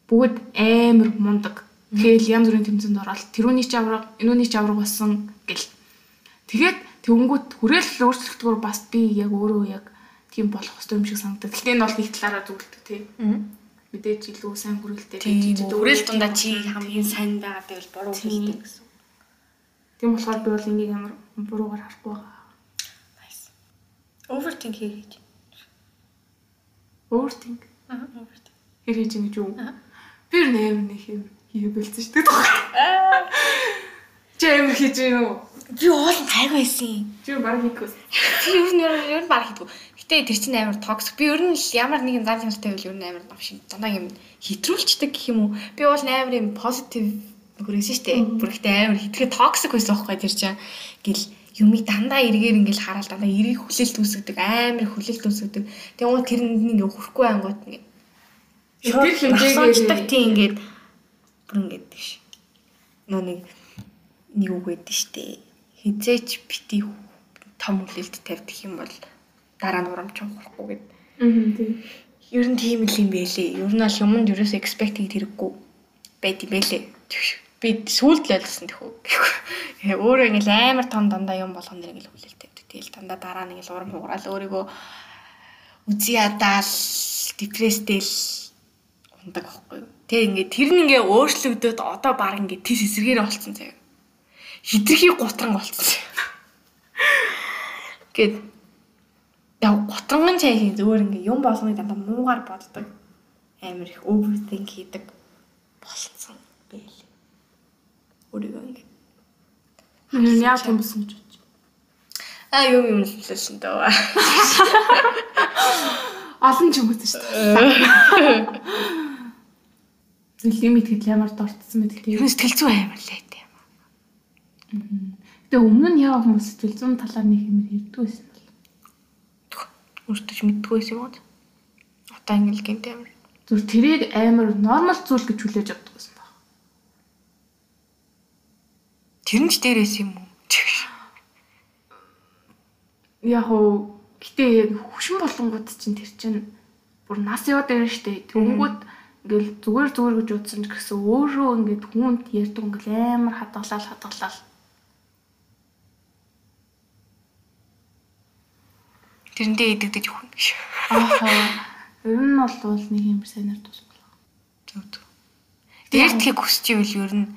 бүгд амар мундаг. Тэгэл янз бүрийн тэмцээнд ороод тэрүүний ч авраг, энүүний ч авраг болсон гэл. Тэгээд тэнгүүд хүрээлэл өөрчлөгдгөр бас би яг өөрөө яг тийм болох хэрэгтэй юм шиг санагдав. Гэтэ энэ бол нэг талаараа зүгэлдэг тий. Мэдээж илүү сайн хүрээлэлтэй Тийм үрэл дундаа чи хамгийн сайн байгаа гэвэл буруу хэлдэг гэсэн. Тийм болохоор би бол энийг амар буруугаар харахгүй байгаа. Nice. Overthink хийж. Overthink Аа overthink. хэр хийж ингэж юу? Би ер нь амар нэг юм хийе бэлдсэн шүү дээ. Чи амар хийж юм уу? би уул гайг байсан. Чи баг хийхгүйс. Би ер нь ер нь баг хийдгүү. Гэтэ тэр чинь амар токсик. Би ер нь л ямар нэгэн зан чанартай байвал ер нь амар новш дандаа юм хэтрүүлчдэг гэх юм уу. Би уул амар юм позитив нөхөрөөсөн шүү дээ. Бүр ихтэй амар хитгэе токсик байсан байхгүй тэр чинь. Гэл юмыг дандаа эргээр ингээл хараад дандаа эрийг хүлээлт үүсгдэг амар хүлээлт үүсгдэг. Тэгээ уул тэр нь ингээ хүрхгүй ангууд ингээ. Тэр хэмжээгээр тийм ингээд бүр ингээд тийш. Нөө нэг нэг үг байдаг штэ. Хизээч бити том хүлээлт тавьдаг юм бол дараа нь урамч ухрахгүй гэд. Аа тийм. Ер нь тийм л юм байлээ. Ер нь бол юмд ерөөс expect хийх хэрэггүй байд юм байлээ. Би сүулт л ойлгосон тэхүү. Өөрөө ингээл амар том дандаа юм болгон нэр ингээл хүлээлт тавьдаг. Тэгэл дандаа дараа нь ингээл урам хугараал өөрийгөө үзий ядаал депрессдэл ундаг байхгүй юу. Тэгээ ингээд тэр нь ингээ өөрчлөгдөд одоо баг ингээ тис эсэргээр болцсон заяа. Хитрхи гутран болцсон. Гэт яг готрон цай хий зүгээр ингээ юм болгоныг дандаа муугаар боддог. Амар их overthink хийдэг болсон байл. Өөрийгөө ингээ Энэ яг тийм болсон гэж бодож. аа юм юм хэлсэн дөө. Олон ч юм уу шүү дээ. Зөв лимит гэдэл ямар дурдсан тийм. Юу сэтгэл зүй амар лээ тийм. Тэгээ өмнө нь яа хүмүүс сэтгэл зүйн талаар нэг юм ярьдаг байсан. Өөртөө ч мэддгүй байсан юм уу? Одоо ингээл гинт амар. Зүр тэрийг амар нормал зүйл гэж хүлээж авдаг байсан баг. Тэр нь ч дээрээс юм уу? Яг уу гэтээ хөшин болонгууд чинь тэр чинь бүр нас яваад байна штэ. Тэнгүүд ингээл зүгээр зүгээр гэж утсан ч гэсэн өөрөө ингээд хүнд ярьдаг ингээл амар хадгалал хадгалал. Тэрэндээ идэгдэж өгнө гэж. Ахаа. Ер нь бол нэг юм сайнаар тусмал. Зөв зөв. Дээрдэхийг хүсч ивэл ер нь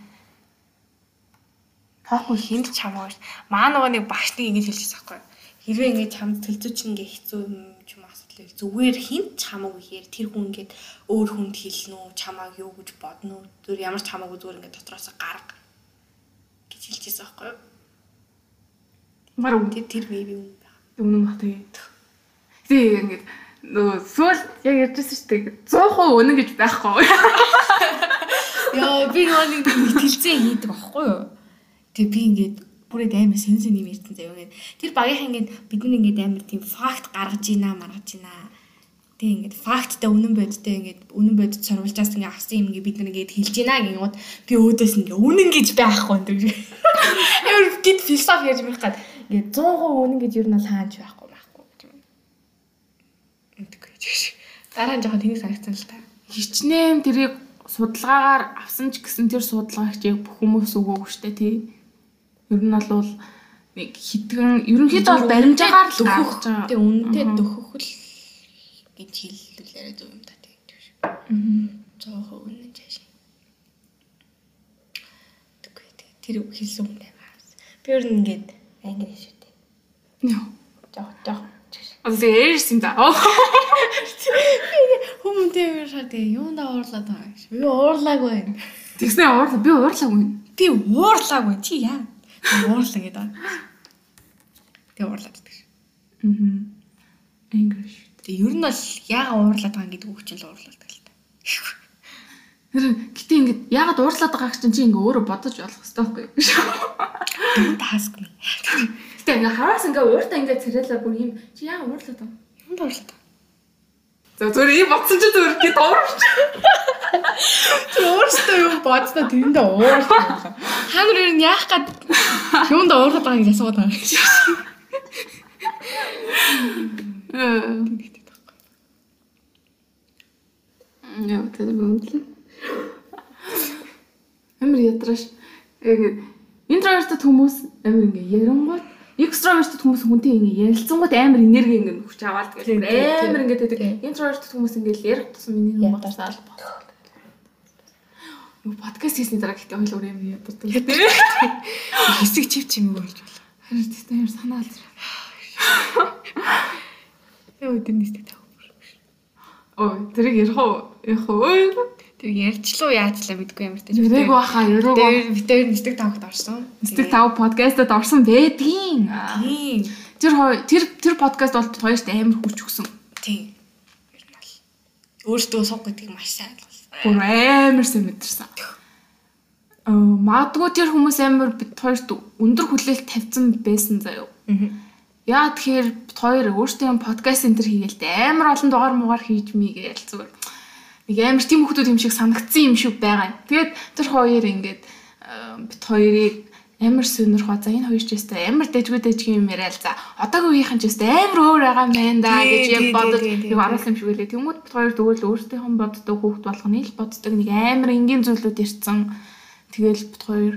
Таахгүй хинт чамаа. Маа нөгөө нэг багш нэг ингэж хэлчихсэн байхгүй. Хэрвээ ингэж чамд тэлзүүч ингээ хэцүү юм ч юм асуудал. Зүгээр хинт чамаагүй хэр тэр хүн ингээд өөр хүнд хэлнэ үү, чамааг юу гэж бодно уу? Зүгээр ямар ч хамаагүй зүгээр ингээ дотроос гарга гэж хэлчихсэн байхгүй. мар үн Тэр беби юм өмнө бах тэгээд. Тэгээ ингээд нөгөө сүүл яг ярьжсэн шүү дээ. 100% үнэн гэж байхгүй. Яа би нэг итгэлцээ хийдэг байхгүй юу? Тэгээ би ингээд бүрээд амар сэнсэн юм ярьсан заяа ингээд тэр багийнхан ингээд бидний ингээд амар тийм факт гаргаж ийна маргаж ийна. Тэгээ ингээд факттай үнэн бодтой ингээд үнэн бодит сорволчаас ингээд авсан юм ингээд бид нар ингээд хэлж ийна гингууд би өөдөөс ингээд үнэн гэж байхгүй энэ. Амар гид философи ярьж байх гад ингээд 100% үнэн гэж юу нь бол хаанч байхгүй байхгүй гэж юм. Үнэгүй ч. Дараа нь жоохон тэнийг санагцсан л та. Хичнээн тэрийг судалгаагаар авсан ч гэсэн тэр судалгаагч яг бүх хүмүүс өгөөгүй штэ тий. Ер нь бол нэг хитгэн ерөнхийдөө бол баримжаагаар л өгөх. Тэгээ үнэтэй дөхөх л гэж хэллүүлээрэ зөв юм та тэгэж шүү. Зоохоо үнэн чааш. Тэгвэл тэр хэлсэн юм байна. Би ер нь ингээд англи шүү дээ. Йоо. Жоох жоох. Одоо ярьс юм да. Оо. Хүмүүнтэй юу шаа тэгээ юунда уурлаад байгаа гэж. Би уурлаагүй байна. Тэгснэ уурлаа. Би уурлаагүй. Би уурлаагүй. Чи яа? Уурлаа гэдэг. Тэгээ уурлаад гэдэг. Аа. English. Тэгээ ер нь бол яага уурлаад байгаа гэдэг үг чинь л уурлаад л та. Тэр гэтээ ингээд яагаад уурлаад байгааг чинь чи ингээ өөрөө бодож болох хэрэгтэй байхгүй юу? Ask me. Гэтээ ингээ хараас ингээ ууртаа ингээ царайлаа бүр юм чи яагаад уурлаад байгаа? Юунд уурлаад байгаа? За зүгээр ийм бодсон чи зүгээр гээд уурч. Чи өөртөө юм бодсноо тэрэндээ уурлаа. Ханар ер нь яах гад юунд уурлаад байгааг гэж асууад байгаа гэж. Яа, тэр мөндлөө. Амар ядраш. Интровертд хүмүүс амар ингээ ярангууд экстравертд хүмүүс хүнтэй ингээ ярилцсангууд амар энерги ингээ хүч аваад тэгээд амар ингээ тэгээд интровертд хүмүүс ингээ ярих тусам миний бодсоо болох. Юу подкаст хийсний дараа гэхдээ хоёул өөр юм ядардаг. Хэсэг чив чимэг болж байна. Харин тийм амар санаа алж. Яа өдөрнөөс тав. Ой, тэрийг ярих уу? Ярих уу? Ярьчлуу яачлаа мэдгүй ямар таж. Яриг баха, баха. Тэр битээр нэстэг тавхад орсон. Стик тав подкастад орсон байдгийн. Тийм. Тэр тэр тэр подкаст бол хоёрт амар хүч өгсөн. Тийм. Ер нь бол өөртөө суг гэдгийг маш сайн ойлгосон. Бүр амар сайн мэдэрсэн. Аа магадгүй тэр хүмүүс амар бит хоёрт өндөр хүлээлт тавьсан байсан заяа. Яа тэгэхээр хоёр өөртөө юм подкаст энэ төр хийгээл амар олон дугаар муугаар хийж мийгээл зүгээр. Нэг амар тийм хүмүүс юм шиг санагдсан юм шиг байгаа. Тэгээд тэр хоёр ингээд аа, бит хоёрыг амар сонирхоо. За энэ хоёр ч өстэй амар дэжгүй дэжгүй юм яриа л за. Одоогийн үеийнхэн ч өстэй амар өөр байгаа юм байна да гэж яг бодож тий, тий, яг тий. оруулсан юм шиг үлээ. Тэнгүүд бит хоёр зүгээр л өөртөөхөн боддог хүүхд болгоны л боддог нэг амар энгийн зүйлүүд ирсэн. Тэгэл бит хоёр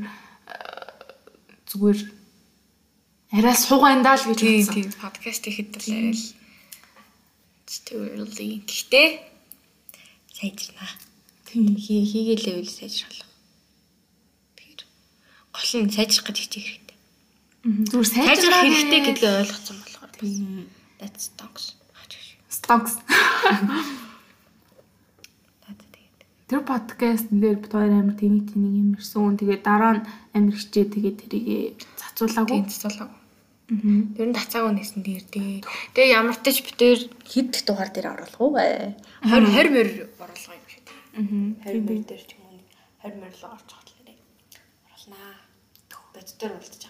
аа, зүгээр арай суугаан даа л гэж Тийм бодсон. тийм подкаст хийхэд л арай л story гэхдээ сайжирна. Хий хийгээл level сайжруулах. Тэгэхээр гол нь сайжрах гэж хичээх хэрэгтэй. Зүгээр Сайжрах хэрэгтэй гэдгийг ойлгоцсон болохоор. Тийм. That's stonks. Stonks. Тэр подкаст дээр бид хоёр амар тэнийг тэнийг юмэрсэн. Тэгээд дараа нь амар хичээ тэгээд тэрийг цацуулаа. Аа. Тэр нь тацаагүй нэсэн дээр дээ. Тэгээ ямар ч ч бид тэр хэд дугаар дээр оруулах уу? 20 20 мөр оруулах юм шиг. Аа. 20 мөр дээр ч юм уу 20 мөр л орж нэрээ. Оруулнаа. Бод дээр уулзаж.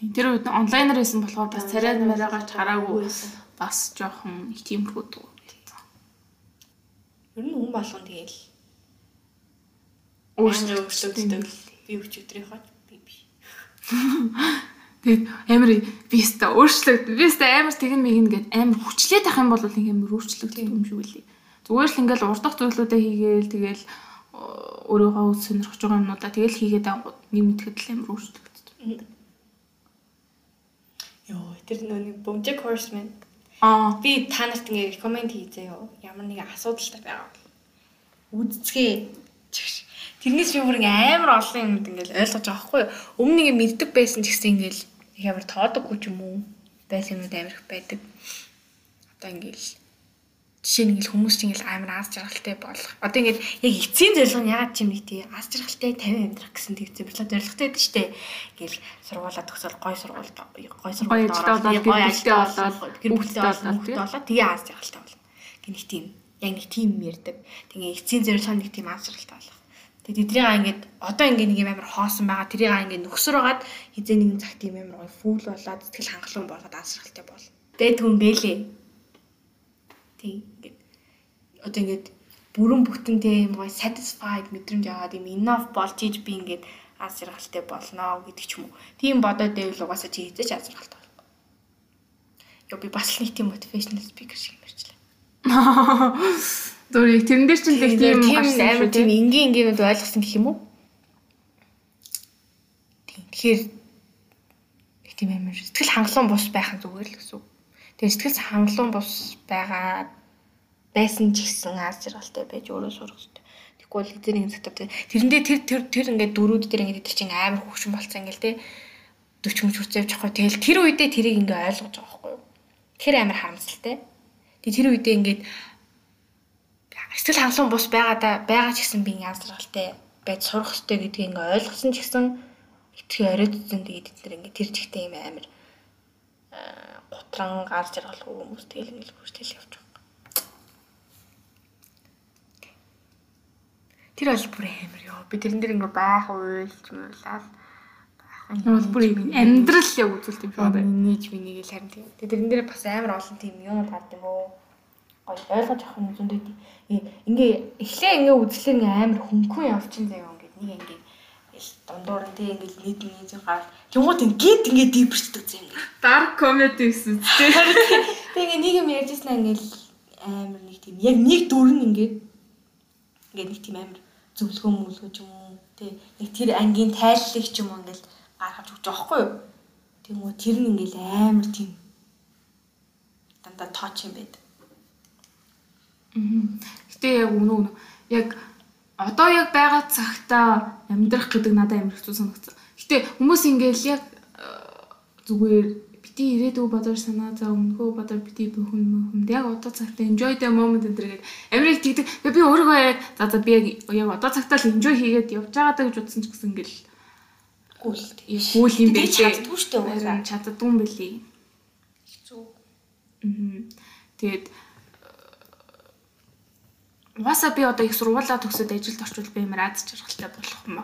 Тийм. Тэр үед онлайнаар байсан болохоор бас царай мараагаар хараагүй бас жоохон их тиймэрхүү дуу. Ер нь хүн болгон тэгээл Өөрсдөө өөрчлөгддөг. Би өчигдрийн хойд би би. Тэгээд амар би өстө өөрчлөгд. Би өстө амар тэгэн мэгэн гэд амар хүчлээд ах юм бол нэг амар өөрчлөгдөх юм шиг үлээ. Зүгээр л ингээл урдах зүйлүүдээ хийгээл тэгэл өөрийгөө сонирхож байгаа юмнуудаа тэгэл хийгээд ангууд нэг мэдхэд л амар өөрчлөгддөг. Йоо, тэр нэг Bojack Horseman. Аа. Би та нарт ингээ рекоменд хийзээ юу. Ямар нэгэн асуудалтай байгаа бол үздцгээ. Чигш. Тэрнээс би бүр ингээ амар олон юмд ингээл ойлгож байгаа хгүй юу. Өмнө нэг мэддэг байсан ч гэсэн ингээл их амар тоодоггүй ч юм уу. Байсан юмуд амар их байдаг. Одоо ингээл жишээ нь ингээл хүмүүс чинь ингээл амар аз жаргалтай болох. Одоо ингээд яг эцсийн зорилго нь яагаад ч юм нэг тий аз жаргалтай 50 амьдрах гэсэн тэгсэн бичлээ зорилготой байдаг шүү дээ. Ингээл сургуулаа төгсөөл гой сургуульд гой сургуульд болоод, гой ажилтаа болоод, гэр бүлтэй болоод болоод тэгээ аз жаргалтай болно. Гэх нэг тийм яг нэг тийм ярьдаг. Тэгээ эцсийн зорилго нь нэг тийм аз жаргалтай болох. Тэгээ тэдрийг ингээд одоо ингээд нэг юм амар хоосон байгаа. Тэрийг ингээд нөхсөрөөгаад хизээ нэгэн цаг тийм амар гоё фүүл болоод сэтгэл хангалуун болоод аз жаргалтай болно. Тэгээ түн бэлээ. Тийм ингээд одоо ингээд бүрэн бүтэнтэй юм гоё satisfied мэдрэмж аваад юм enough болж иж би ингээд аз жаргалтай болно гэдэг ч юм уу. Тийм бодоод байвал угаасаа чи хизээч аз жаргалтай болно. Йоо би бас нэг тийм motivational speaker шиг мэрчлээ. Зүгээр тэрэн дээр ч л их тийм тийм амар тийм энгийн энгийнүүд ойлгосон гэх юм уу? Тэгэхээр их тийм амар сэтгэл хангалуун бус байх нь зүгээр л гэсэн үг. Тэгээ сэтгэл хангалуун бус байгаа байсан ч гэсэн аз жаргалтай байж өөрөө сурах хэрэгтэй. Тэгэхгүй бол эзэн нэг цагтаа тэрэндээ тэр тэр тэр ингээд дөрүүд дээр ингээд тэр чинь амар хөвшин болцсон ингээл те 40 мөч хүрч явж байгаа. Тэгэл тэр үедээ тэрийг ингээд ойлгож байгаа байхгүй юу? Тэр амар харамсалтай. Тэгээ тэр үедээ ингээд сэтгэл хангалуун бус байгаа да байгаа ч гэсэн би аз жаргалтай байж сурах хэрэгтэй гэдгийг ингээ ойлгосон ч гэсэн итгэе оройд үзэн тэгээд эдгээр ингээ тэр жигтэй юм амар аа, гутран аз жаргалгүй хүмүүс тэгэл ингээл хүртэл явж байгаа. Тэр бол бүр амар ёо. Би тэрэн дээр ингээ байх уйлж муулаад бол бүр юм амьдрал яг үзүүлт юм шиг байна. нээж миний гэл харин тийм. Тэрэн дээр бас амар олон тийм юм гард юм уу? Гой ойлгож авах юм зөндөө тийм. Ингээ эхлээ ингээ үзлээ ингээ амар хөнгөн явчихын заяа ингээ нэг ингээ дундуур нь тийм ингээ нийт нийт гар. Тэнгууд ингээд ингээ дийбэрчдэг зэ ингээ. Dark comedy гэсэн үстэй. Тэгээ нэг юм ярьжсэн ингээл амар нэг тийм яг нэг дүр нь ингээд ингээ нэг тийм амар зөвлөгөө мүлгөө ч юм уу. Тэ нэг тэр ангийн тайллыг ч юм уу ингээл гаргаж өгч байгаа байхгүй юу? Тэнгүү тэр нь ингээл амар тийм дандаа тооч юм байдаг. Гэтэ яг үнэ. Яг одоо яг байгаа цагта амьдрах гэдэг надад амар хэцүү санагдсан. Гэтэ хүмүүс ингээл яг э, зүгээр бити ирээдүй бодож санаа за өмнөхөө бодож бити бүхэн мөхөнд яг одоо цагта enjoy the moment гэдэг тэгдэг. Тэгээ би өөрийгөө яг за за би яг одоо цагта л enjoy хийгээд явж байгаа даа гэж утсан ч гэсэн ингээл Гүйл. гүйл юм байлээ. чаддгүй шүү дээ Чаддгүй юм байлээ. Хэцүү. Аа. Тэгээд Угаасаа би одоо их сургуулаа төгсөөд ажилд орчвол би ямар аз жаргалтай болох юм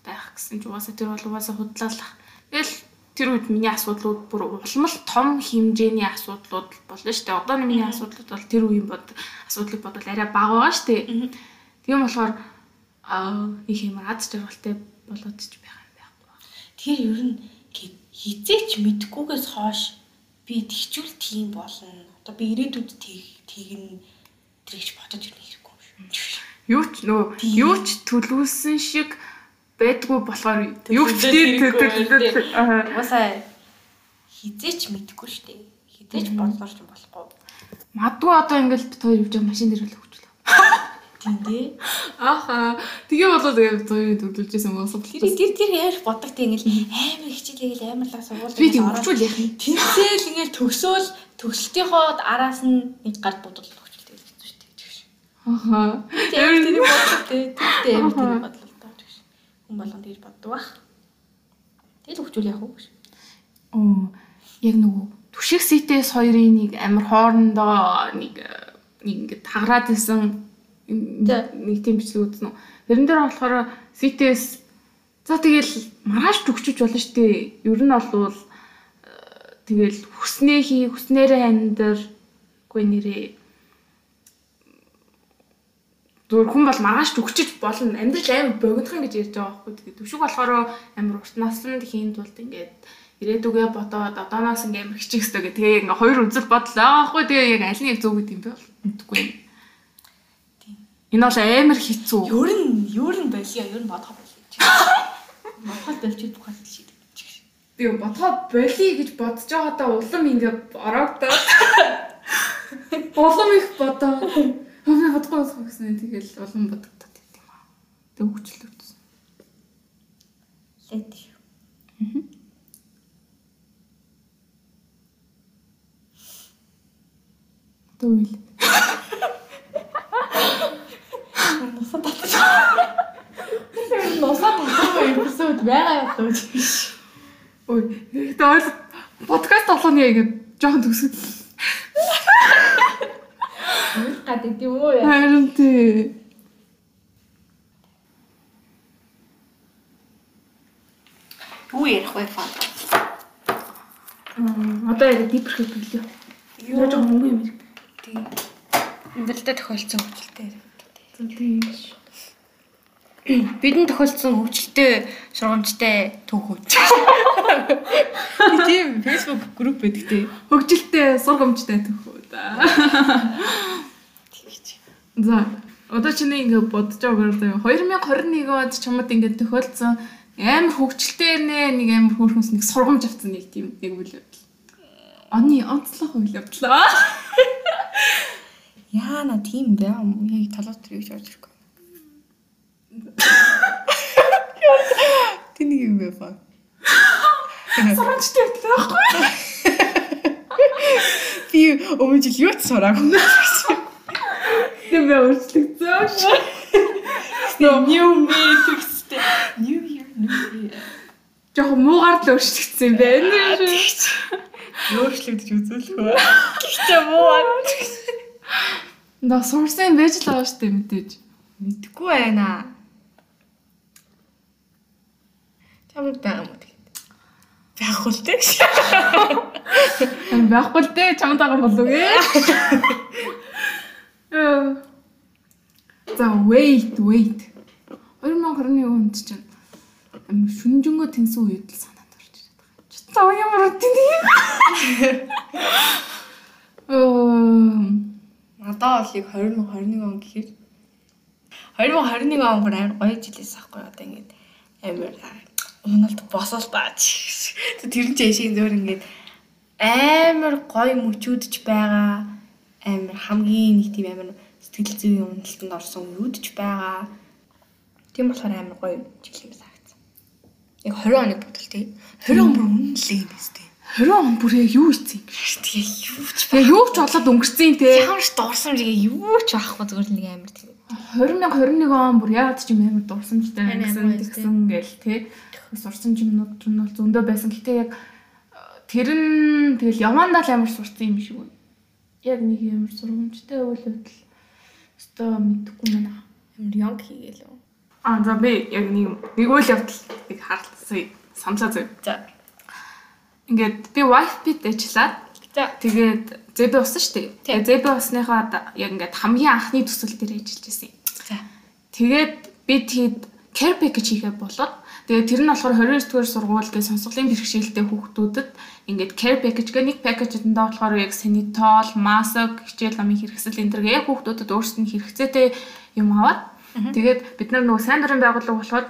байх гэсэн чи угаасаа тэр бол угаасаа худлаалах. Тэгэл тэр үед миний асуудлууд бүр улам л том хэмжээний асуудлууд болно шүү дээ. Одоо миний асуудлууд бол тэр үеийн бод асуудлыг бодвол арай бага байгаа шүү дээ. Тийм болохоор их юм аз жаргалтай болоод ч байх юм байхгүй. Тэр ер нь хизээч мэдгүйгээс хойш би тэгчүүл тийм болно. Одоо би ирээдүйд тэг тэгнэ бодож ирнэ хэрэггүй юм шүү. Юу ч нөө юу ч төлөвлөсөн шиг байдгүй болохоор юу ч Төлөвлөд тийм хэрэггүй юм, Аа. Угаасаа хизээч мэдэхгүй шүү дээ. Хизээч бодлоор ч болохгүй. Мадгүй одоо ингээл бит хоёр явж байгаа машин дээр л хөвчлөө. Тийм дээ. Аха. Тэгээ болоод яг зоёрыг төвлөжсэн юм уу? Тэр тэр тэр яар бодог тийм ингээл амар хичээлээл амар лаг сургууль. Би тийм өгчүүл яах юм. Тэмцээл ингээл төгсөөл төгсөлтийнхоо араас нь нэг гар бодвол өгчтэй гэсэн шүү дээ. Аха. Тэр тэр бодлоо тий. Тэгтээ амар тэр бодлоо таа гэж. Хүн болгон тэгж боддог бах. Тэгэл өгчүүл яах вэ гэж. Оо яг нөгөө түшиг ситээс хоёрын нэг амар хоорондоо нэг нэг ингээд таграад исэн нэг тийм бичлэг үзсэн үү. Тэрэн дээр болохоор ситээс за тэгэл маргааш төгчөж болно шүү дээ. Ер нь бол тэгэл хүснээ хий, хүснээрээ амьдр үгүй нэрээ зүгээр хүн бол маргааш төгчөж болно. Амьдрал амар богинохан гэж ярьж байгаа байхгүй. Тэгээд төвшиг болохоор амар урт наснд хийн тулд ингээд ирээдүгээ бодоод одооноос ингээ амар хичих хэвээр гэх тэгээ ингээ хоёр үзэл бодол аахгүй тэгээ яг аль нэг зөв гэдэг юм бэ мэдгүй юм. Энэ бол амар хэцүү. Ер нь ер нь болио, ер нь бодохоо болио. Бодоход болчих тухай шийдэг. Би бодохоо болио гэж бодож байгаадаа улам ингээ ороогдоод улам их бодоо. Хөөе бодохгүй болох гэсэн тэгэл улам бодогдоод тийм аа. Тэг утсан. Лэт. Аа. Тэгвэл. Нусаа татчих. Нусаа татчих эпизод байгаа юм биш. Ой, тэгээд ойл подкаст болгоны ингэ жоохон төгсгөл. Гад идэв үү яа. Харин тий. Юу ярих вэ фаа? Мм, одоо яг дипэрхэ билээ. Юу жоохон мөнгө юм. Тий. Амьдралдаа тохиолдсон хөвчлөлтэй. За тийм. Бидэнд тохиолдсон хөвчлөлтэй сургамжтай түүхүүд. Тийм Facebook групп байдаг тий. Хөгжилтэй сургамжтай төхөө да. Тэгэж. За одоо чиний ингэ бодож байгаагаар 2021 онд чамд ингэ тохиолдсон амар нэ нэг амар хөөрхөнс нэг сургамж авсан нэг тийм нэг үйл явдал. Оны онцлог үйл явдлаа. Яана тийм бай юм. Яг толгой дээр гэж орж ирэхгүй. Тэнийг юм бэ фа. Сургамжтай явдлаа байхгүй. Би өмнө жил юу ч сураагүй. Тийм бай өөрчлөгдсөн. New me төгстэй. New year, new year. Жохон муугаар л өөрчлөгдсөн юм байна. Өөрчлөгдөж үзүүлэх үү? Гэхдээ муу аа. Да сурсан байж л байгаа шүү дээ мэдээж. Мэдгүй байна. Чамд байгаа юм уу тэгээд? Байхгүй л дээ. Байхгүй л дээ чамд байгаа болов гээ. Э. За wait wait. 2021 онд чинь шүнжэнгөө тэнсэн үед л санаанд орж ирээд байгаа. Чөтөө ямар үтэн тийм. Оо Надаа бол яг 2021 он гэхээр 2021 он бүр амар гоё жилээс ахгүй одоо ингээд амар уналд босол баач. Тэр нь жишээ зөөр ингээд амар гоё мөчүүдж байгаа амар хамгийн нэг тийм амар сэтгэл зүйн уналтанд орсон үедж байгаа. Тийм болохоор амар гоё жил юм санагдсан. Яг 20 оны бодвол тий. 20 он бүр үнэлээ юм биш тий. 20 он бүр яг юу ийцэн. Тэгээ юу ч Тэгээ юу ч болоод өнгөрцөн те. ямар ч дурсамжийг юу ч авахгүй зүгээр нэг амар тийм. 2021 он бүр яагаад ч юм амар дурсамжтай Амар гэсэн амар тэгсэн те. Сурсан юмнууд ч нь бол зөндөө байсан. Гэтэ яг тэр нь тэгэл явандаа л амар сурсан юм шиг байна. Яг нэг амар сургамжтай үйл явдал өстөө мэдхгүй байна. Амар янг хийгээл. Аа за би яг нэг нэг үйл явдал нэг харлцсан самсаа зөв. За. Ингээд би wife bit ажиллаад За. тэгээд зэбэ усан шүү дээ. Тэгээд зэбэ усныхаа яг ингээд хамгийн анхны төсөл дээр ажиллаж байсан юм. За. Тэгээд би тэгэд care package хийгээ болоод тэгээд тэр нь болохоор 29 дугаар сургууль гэж сонсголын бэрхшээлтэй хүүхдүүдэд ингээд care package гэх нэг пакэжэнд болохоор яг санитол, маск, хичээл намын хэрэгсэл энэ төр яг хүүхдүүдэд өөрсдөд нь хэрэгцээтэй юм аваад тэгээд бид нар нөгөө сайн дурын байгууллага болохоор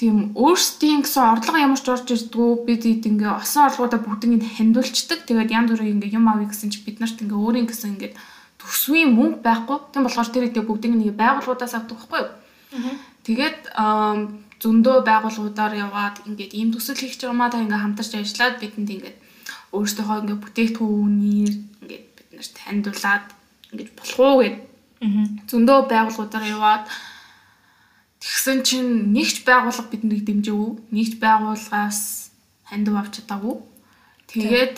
тийм өөрсдийн гэсэн орлого ямар ч орж ирдгүү бид ингээ осон орлогуудаа бүгдийг нь хандуулцдаг. Тэгээд янз бүрийн ингээ юм авъя гэсэн чи бид нарт ингээ өөрийн гэсэн ингээ төсвийн мөнгө байхгүй. Тийм болохоор тэр их бүгдийг нэг байгууллагуудаас авдаг байхгүй юу? Тэгээд зөндөө байгууллагуудаар яваад ингээд ийм төсөл хийх гэж байгаа маа та ингээд хамтарч ажиллаад бидэнд ингээд өөрсдийнхөө ингээд бүтээгдэхүүнээр ингээд бид нарт таньдуулаад ингээд болох уу гэд. Зөндөө байгууллагуудаар яваад тэгсэн чинь нэгч байгууллага биднийг дэмжээгүй нэгч байгууллагаас хандив авч чадаагүй. Тэгээд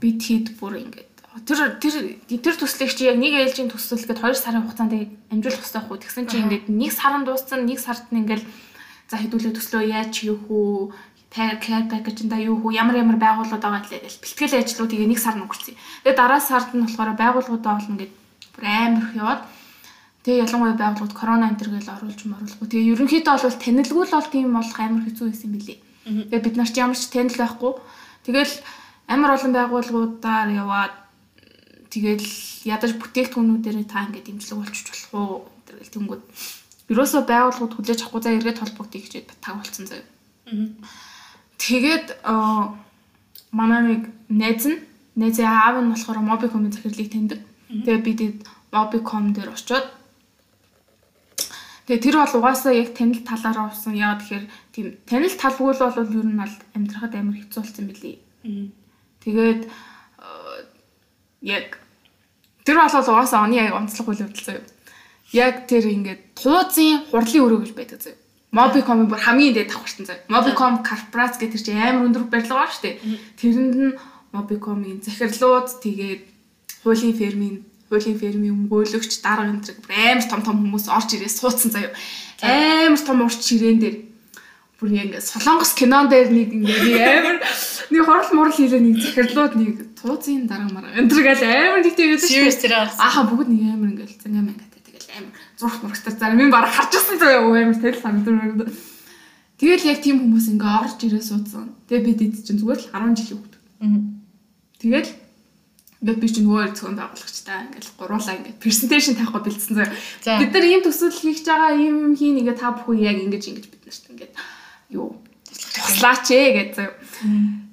бид хэд бүр ингээд тэр тэр тэр төслийг чи яг нэг ээлжийн төсөл гээд 2 сарын хугацаанд амжуулах хэрэгтэй байхгүй. Тэгсэн чи ингээд нэг сарын дууссан нэг сард нь ингээд за хэдүүлээ төслөө яаж хийх үү care package-нда юу хөө ямар ямар байгууллагууд байгаа гэхэл бэлтгэл ажлууд тэгээ нэг сар өнгөрцөн. Тэгээ дараа сард нь болохоор байгууллагуудаа олон ингээд бүр амар их яваад тэгээ ялангуяа байгууллагууд корона энэ төр гэл оруулж моруулахгүй. Тэгээ ерөнхийдөө бол танилгүй л бол тийм болох амар хэцүү байсан билий. Тэгээ бид нар ч ямар ч танил байхгүй. Тэгэл амар олон байгууллагуудаар яваад тэгэл ядаж бүтээгдэхүүнүүдээр та ингээд дэмжлэг болчих болох уу гэл тэнгүүд. Ерөөсөө байгууллагууд хүлээж авахгүй за эргээд холбогдъё гэж таг болцсон заяа. Тэгээд манай нэг найз нь найзын аав нь болохоор Mobicom-ын захирлыг таньдаг. Тэгээд бид Mobicom дээр очиод Тэгээ тэр бол угаасаа яг танил талаараа усан. Яа тэгэхээр тийм танил талгүй л бол ер нь аль амьдрахад амар хэцүү болсон билий. Тэгээд яг тэр бол угаасаа оны яг онцлог үйл явдал заяа. Яг тэр ингээд тууцын хурлын өрөө гэж байдаг заяа. Mobicom бүр хамгийн дээд давхарсан заяа. Mobicom корпорац гэх тэр чинь амар өндөр барилга байна шүү дээ. Тэрэнд нь Mobicom-ийн захирлууд тэгээд хуулийн фермийн хуулийн фермийн өмгөөлөгч дарга энэ бүр амар том том хүмүүс орж ирээ суудсан заяа. Амар том урт ширээн дээр бүр яг солонгос кинон дээр нэг ингээ амар нэг хорол мурал хийлээ нэг захирлууд нэг тууцын дарга марга энэ гал амар нэг тийм байсан шүү дээ. Ааха бүгд нэг амар ингээл зангам амар зурх мурагтар зарим юм бараг харчихсан заяа амар тэл санагдав. Тэгэл яг тийм хүмүүс ингээ орж ирээ суудсан. Тэгээ бид эд чинь зүгээр л 10 жилийн хөвгд. Тэгэл ингээд би чинь нөгөө зөвхөн байгуулагчтай ингээл гуруулаа ингээд презентацийн тавихгүй бэлдсэн заяа. Бид нар ийм төсөл хийж байгаа ийм хийн ингээ та бүхэн яг ингэж ингэж бид нарт ингээд юу туслаач ээ гэж заяа.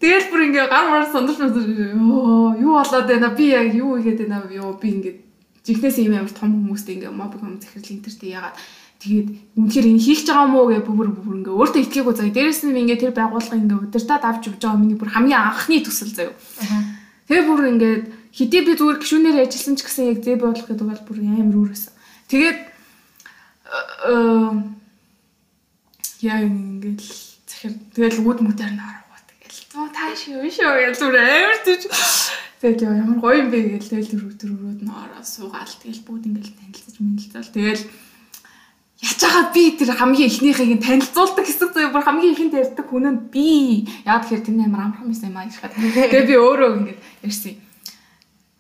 Тэгэл бүр ингээ гар мар сандарч ёо юу болоод байна би яг юу игээд байна ёо би ингээ жигнээс ийм амар том хүмүүстэй ингээ мобиком захирал интертэй ягаад тэгээд үнэхээр энэ хийх байгаа мó гэж бүр бүр ингээ өөртөө итгээгүй заяа. Дээрээс нь ингээ тэр байгууллага ингээ удирдаад авч явж байгаа миний бүр хамгийн анхны төсөл заяа. Тэгээ бүр ингээ хэдий би зүгээр гişүүнээр ажилласан ч гэсэн яг зэб болох гэдэг бол бүр амар үүрсэн. Тэгээд яа ингээл захир тэгэл үүд мүтээр нь хараа. Тэгэл зөө тааш юу шүү гэж зүгээр амар тийч Тэгээд ямар гоё юм бэ гэж тэгэл дөрөв дөрөврүүд нь ороо суугаал тэгэл бүгд ингээл танилцаж мэнэлцэл тэгэл яж байгаа би тэр хамгийн ихнийхийг танилцуулдаг гэсэн зүйл бүр хамгийн ихэнд ярьдаг хүн нь би. Яа тэгэхээр тэрний амар амархан байсан юм аа гэж хаад. Тэгээ би өөрөө ингээд ярьсан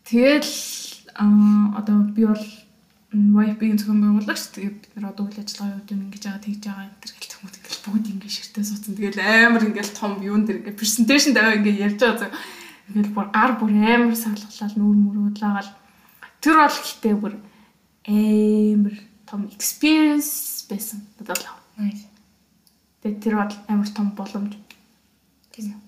тэгэл одоо би бол YP-ийн зөвхөн байгуулагч. Тэгээд бид нар одоо үйл ажиллагаа юу юм ингэж байгаа тэгж байгаа энэ төр гэл хүмүүс ингээл бүгд ингэ ширтээ суудсан. Тэгэл амар ингээл том юун дээр ингээ презентацийн даваа ингээ ярьж байгаа Ингээл бүр гар бүр амар саглалал нүүр мөрөөдлаагаал тэр бол гэхдээ бүр амар том experience байсан бодлоо. Тэгээд тэр бол амар том боломж. Тийм.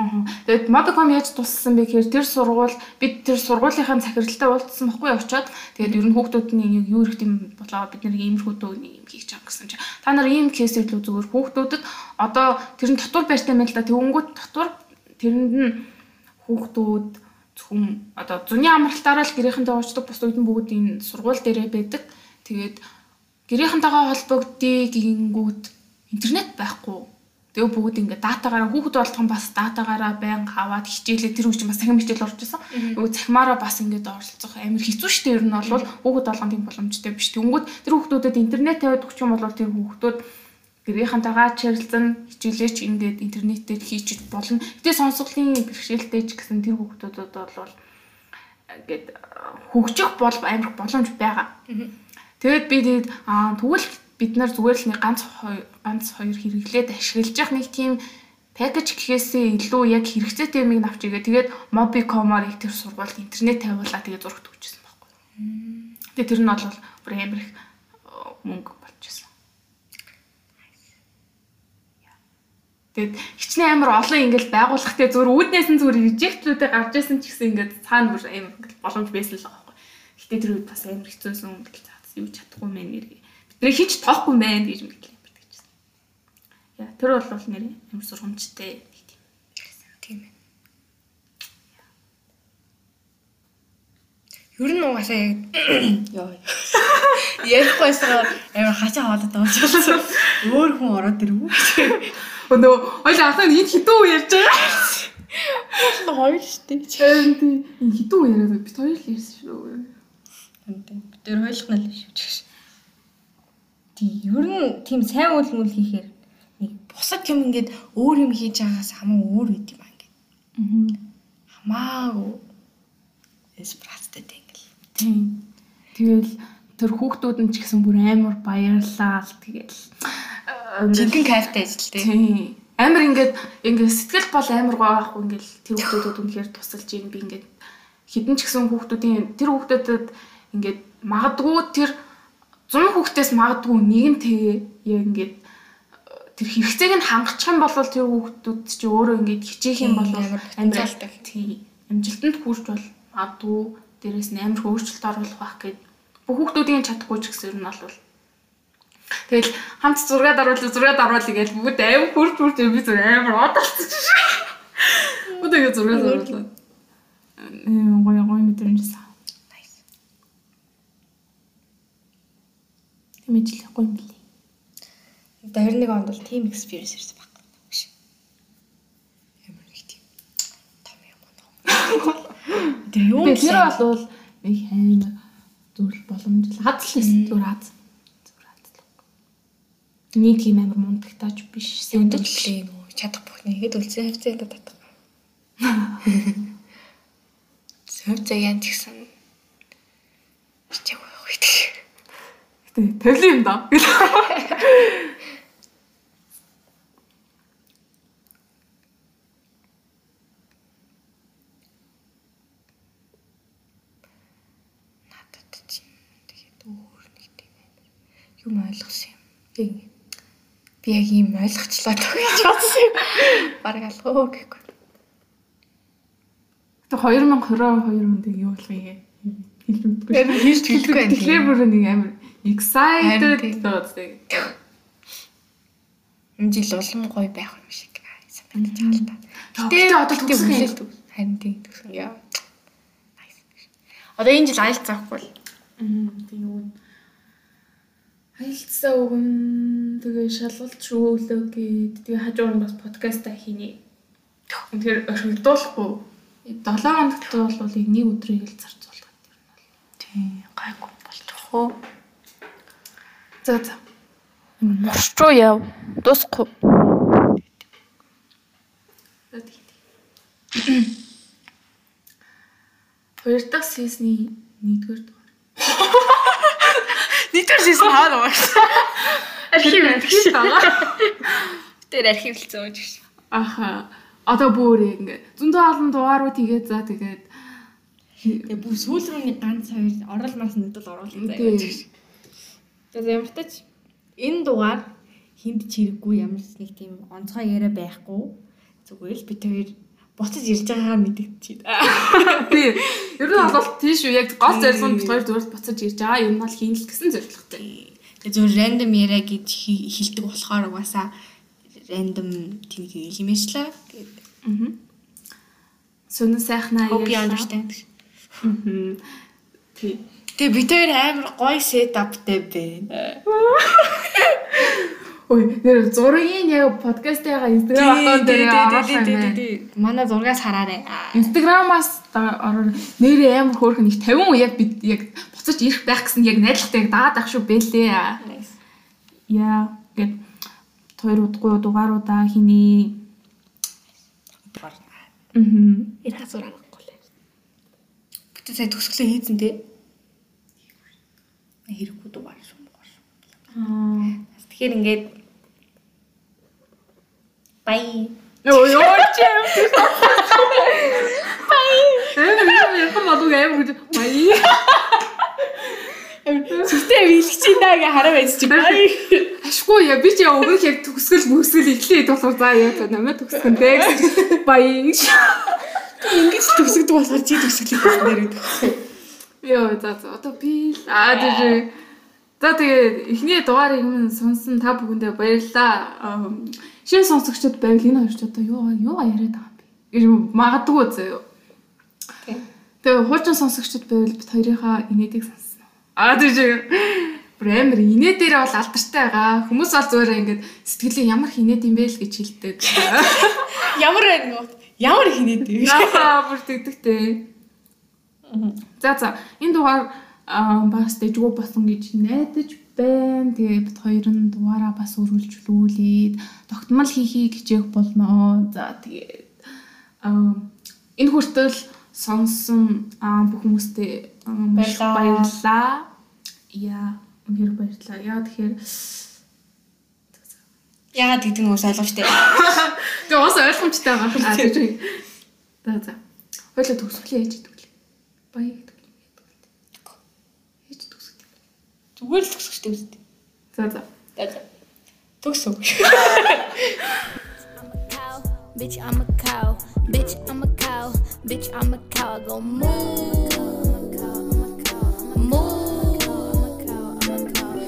Аа. Тэгээд Modcom яаж туссан бэ гэхээр тэр сургууль бид тэр сургуулийнхаа захиралтай уулзсан байхгүй очоод тэгээд ер нь хүүхдүүд нь юу их юм болоо бид нэг иймэрхүү дөө юм хийж байгаа гэсэн чинь та нар ийм кейсийг л зүгээр хүүхдүүдэд одоо тэр нь татвар байртай мэл да тэгвнгүүт татвар тэрэнд нь хүүхдүүд зөвхөн одоо зуны амралтаараа л гэрийнхэнтэй уучдаг бус нь бүгд энэ сургууль дээрээ байдаг. Тэгээд гэрийнхэнтэйгээ холбогдъё гингүүд интернет байхгүй. Тэгээ бүгд ингээд датагаараа хүүхэд болгохон бас датагаараа байнга аваад хичээлээ тэр үуч бас цахим хичээл орж исэн. Нөгөө цахимаараа бас ингээд оролцох амар хэцүү шттэ ер нь бол хүүхэд болгоно тийм боломжтой биш. Тэнгүүд тэр хүүхдүүдэд интернет тавиад өгч юм бол тэр хүүхдүүд гэрийнхэнтэйгээ чирэлцэн хичээлээч ингээд интернетээр хийчих болно. Гэтэ сонсголын бэрхшээлтэй ч гэсэн тэр хүүхдүүдэд бол ингээд хөгжих бол амар боломж байгаа. Тэгээд би тэгээд тэгвэл бид нар зүгээр л нэг ганц ганц хоёр хэрэглээд ашиглаж явах нэг тийм пакэж гэхээсээ илүү яг хэрэгцээтэй юмыг авч игээ. Тэгээд Mobicom-оор их тэр сургуульд интернет тавиулаа тэгээд зурагт өгчсэн байхгүй. Тэгээд тэр нь бол бүр амар их мөнгө Тэгээд хичнээн амар олон ингээл байгуулах те зүгээр үүднээс нь зүгээр режектлүүдээ гарч исэн ч гэсэн ингээд цаана бүр амар ингээл боломж байсан л байгаа байхгүй. Гэтэ тэр үед бас амар хэцүүсэн гэж цаас юу чадахгүй мэн нэр. Бидний хич тоохгүй мэн гэж мэдлээ амьд гэж. Яа тэр бол нэр амар сургамжтай тийм. Тийм ээ. Ер нь угаасаа яг ёо. Ярихгүйсээр амар хачаа хоолоод байгаа. Өөр хүн ороод ирв. Өнөө ойлаа ахаа энэ хитүү ярьж байгаа. Хоёр штеп. Тийм тийм. Энэ хитүү яриад бид хоёр л ярьсан шүү. Бид тэр ойлгох нь л шүү гэж. Тийм ер нь тийм сайн үйл мүл хийхээр нэг бусад юм ингээд өөр юм хийж байгаас хамаа өөр үт юм аа ингээд. Аа. Хамаагүй эспрацтэй тэнгэл. Тийм. Тэгэл тэр хүүхдүүд нь ч гэсэн бүр амар баярлаа л тэгэл. Жинхэнэ кайфтай ажил тий. Амар ингээд ингээд сэтгэл бол амар гоо байхгүй ингээд тэр хүүхдүүдэд үнэхээр тусалж юм би ингээд хідэн ч гэсэн хүүхдүүдийн тэр хүүхдүүдэд ингээд магадгүй тэр 100 хүүхдээс магадгүй нэг нь тэгээ яг ингээд тэр хэрэгцээг нь хангачих юм бол тэр хүүхдүүд чи өөрөө ингээд хичээх юм бол амжилттай. тий амжилтанд хүрч бол магадгүй дээрэс нь амар хөвгчлөлт оруулах байх гэд бүх хүүхдүүдийн чадахгүй ч гэсэн юм бол Тэгэл хамт зураг даруулъя, зураг даруулъя гэж бүгд аим хурж хурж би зүр амар одолцож. Бүгд ингэ зураг даруулаад. Эм гоё гоё мэдрэмжсэн. Nice. Тэмэжлэх гоё юм лээ. 21 онд бол team experience ирсэн баг. Ямар нэг тийм том юм байна. Тэр юу Тэгээ тэр бол нэг хайм зүйл боломж хадл байсан зүгээр хад. Нэг тийм амар мундагтаач биш. Өдөрлөө юм уу? Чадах бүхний хэд үлзэн хавцаа л татах. Яан ч гэсэн хичээг байх. Гэтэ тавли юм да. Надад чинь тэгээд өөр нэг тийм юм ойлгосон юм. Яг би яг ийм ойлгочлаа гэж бодсон юм. Бараг алгаа гэхгүй. Гэтэ 2022 онд юу хэлж мэдгүй. Яг хийж хэлэхгүй байх. Тэгэхээр бүр нэг амар excited дооцыг. Энэ жил улам гоё байх юм шиг санагдаж байгаа л та. Гэтэ одоо төгсөх үү? Харин тийм төгсөн. Яа. Одоо энэ жил айлт заахгүй л. Тийм үү. Хайлтсаа өгөн тэгээ шалгалт шүүлөө гээд тэгээ хажуугаар нь бас подкаста хийнэ. Тэгэхээр орхигдуулахгүй 7 хоногт бол нэг өдрийг л зарцуулдаг. Тийм гайгүй болчих уу? За за. Морч руу яв. Дуусахгүй. Хоёр дахь сизны нэгдүгээр дугаар. Нийтээр шийсэн хаа нөө. Архив архив байгаа. Тэр архивлцсан юм шиг. Аха. Одоо бүр ингэ зөндөө олон дугаарууд тэгээд за тэгээд Тэгээ бүр сүүл рүү нэг ганц хоёр орол мас нэгдэл оруулах заяа гэж. Тэгээ ямар ч тач энэ дугаар хинд чирэггүй ямар ч нэг тийм онцгой яриа байхгүй. Зүгээр л бид хоёр буцаж ирж байгаагаа мэдэгчихэд. тий. Ер нь бол тийш үү яг гол зорилго нь бид хоёр зүгээр буцаж ирж байгаа юм бол хийн л гэсэн зорилготой. Зөв рандом яриа гэж хэлдэг болохоор угаасаа рандом тийм хэлмэшлээ. Аа. Сүнэн сайхнаа Hope you understand. Тий. Тэгээ бид хоёр амар гоё сетаптай байна. Ой, нэр зургийн яг подкастыгаа Instagram аккаунт дээр байна. Манай зургаас хараарай. Инстаграмаас ороор нэрээ амар хөөрхөн их 50 уу яг бид яг буцаж ирэх байх гэсэн яг найдвартай яг дагаад ах шүү бэлээ. Яа, гээд хоёр удахгүй дугааруудаа хиний. Мгм. Ирэх зураг авахгүй лээ. Бүтэн сая төгсгөлөө хийцэн тий. Хэрэггүй дугаар шүү. Аа. Тэгэхээр ингээд бай. Йоо ёо чи. Бай. Ээ би яхан болов амар гэж бай. Сүртэй биелгч байна гэ хараа байж чи. Ашгүй яа би чи өгөх яг төгсгөл мөсгөл эхлэе болохоор за яа та намайг төгсгөнтэй гэж бай. Ингэж төгсгдөг болохоор чи төгсгөлээ хийснээр гэдэг. Йоо за за одоо би л аа тийм. За тэгээ эхний дугаарыг минь сонсон та бүхэндээ баярлалаа. Шинэ сонсогчдод байвал энэ хоёр ч одоо юу юу яриад байгаа юм бэ? гэж магадгүй заяа. Тэгээ хуучин сонсогчдод байвал бид хоёрынхаа инээдийг сонсно. Аа тийм Бремер инээ дээр бол алдартай байгаа. Хүмүүс бол зүгээр ингээд сэтгэлийн ямар хинээд юм бэ л гэж хэлдэг. Ямар байна вэ? Ямар хинээд вэ? Аа бүр тэгдэгтэй. За за энэ дугаар бас дэжгүй болсон гэж найдаж байна. Тэгээ бид хоёр нь дугаараа бас өргөлжлүүлээд тогтмол хийхийг хичээх болно. За тэгээд энэ хүртэл сонсон бүх хүмүүстээ баярлалаа. Яа Үнээр баярлалаа. Яа тэгэхээр Яагаад гэдэг нь ус ойлгомжтой. Тэгээ ус ойлгомжтой байгаа юм аа гэж. За за. Хойлоо төгсгөл яаж идэг вэ? Баяа гэдэг. Яаж төгсгөл? Зүгээр л төгсгөжтэй үстэй. За за. За за. Төгсөв. Bitch, I'm a cow. Bitch, I'm a cow. Bitch, I'm a cow. I go move.